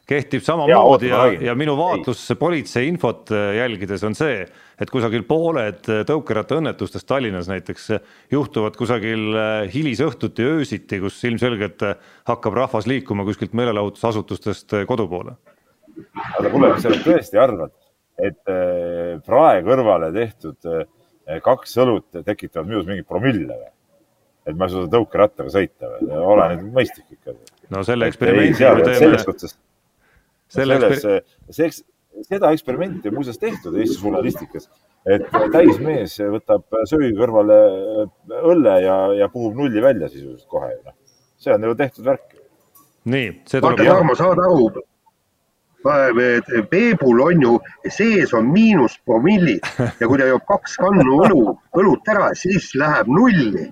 [SPEAKER 2] kehtib samamoodi ja, ja, ja minu vaatlus politsei infot eh, jälgides on see, et kusagil pooled eh, tõukerattaõnnetustest Tallinnas näiteks juhtuvad kusagil hilisõhtuti, öösiti, kus ilmselgelt hakkab rahvas liikuma kuskilt meelelahutusasutustest kodu poole.
[SPEAKER 3] aga kuule, kas sa tõesti arvad et äh, prae kõrvale tehtud äh, kaks õlut tekitavad minus mingit promille või? et ma ei suuda tõukerattaga sõita või? ole nüüd mõistlik ikka.
[SPEAKER 2] no selle eksperimendi me teeme.
[SPEAKER 3] selles suhtes, selles, see, seda eksperimenti on muuseas tehtud Eesti žurnalistikas, et täismees võtab söögi kõrvale äh, õlle ja, ja puhub nulli välja sisuliselt kohe. noh, see on ju tehtud värk.
[SPEAKER 2] nii, see tuleb.
[SPEAKER 4] Tarmo, saad aru, Peebul on ju, sees on miinuspromillid ja kui ta joob kaks kannu õlu, õlut ära, siis läheb nulli.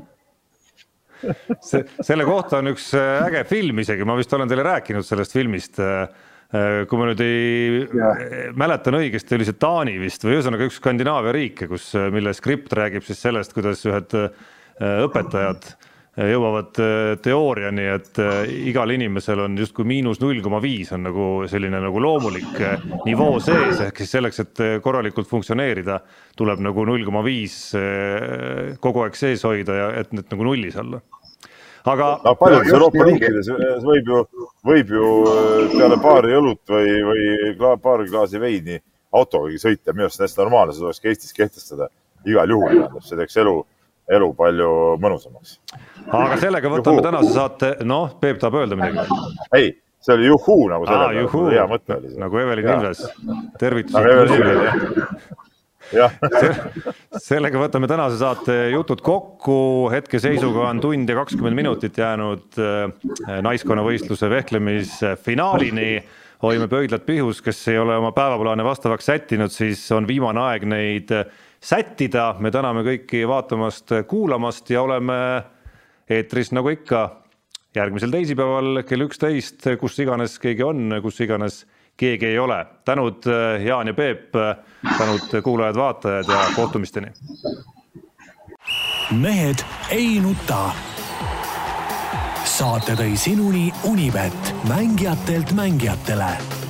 [SPEAKER 2] see, selle kohta on üks äh, äge film isegi, ma vist olen teile rääkinud sellest filmist. Äh, äh, kui ma nüüd ei ja. mäletan õigesti, oli see Taani vist või ühesõnaga üks Skandinaavia riike, kus, mille skript räägib siis sellest, kuidas ühed õpetajad jõuavad äh, teooriani, et äh, igal inimesel on justkui miinus null koma viis on nagu selline nagu loomulik äh, nivoo sees, ehk siis selleks, et korralikult funktsioneerida, tuleb nagu null koma viis kogu aeg sees hoida ja et need nagu nullis olla. Aga.
[SPEAKER 3] no paljudes Euroopa riikides võib ju, võib ju peale paari õlut või, või paari klaasi veini autogagi sõita, minu arust täiesti normaalne, seda tuleks ka Eestis kehtestada. Igal juhul, tähendab, see teeks elu elu palju mõnusamaks.
[SPEAKER 2] aga sellega võtame juhuu. tänase saate, noh, Peep tahab öelda midagi.
[SPEAKER 3] ei, see oli juhuu nagu sellega, hea mõte oli see.
[SPEAKER 2] nagu Evelin Ilves, tervitused. sellega võtame tänase saate jutud kokku, hetkeseisuga on tund ja kakskümmend minutit jäänud äh, naiskonnavõistluse vehklemisfinaalini hoiame pöidlad pihus, kes ei ole oma päevaplaane vastavaks sättinud, siis on viimane aeg neid sättida, me täname kõiki vaatamast, kuulamast ja oleme eetris nagu ikka järgmisel teisipäeval kell üksteist, kus iganes keegi on, kus iganes keegi ei ole. tänud Jaan ja Peep, tänud kuulajad-vaatajad ja kohtumisteni.
[SPEAKER 1] mehed ei nuta. saate tõi sinuni Unibet, mängijatelt mängijatele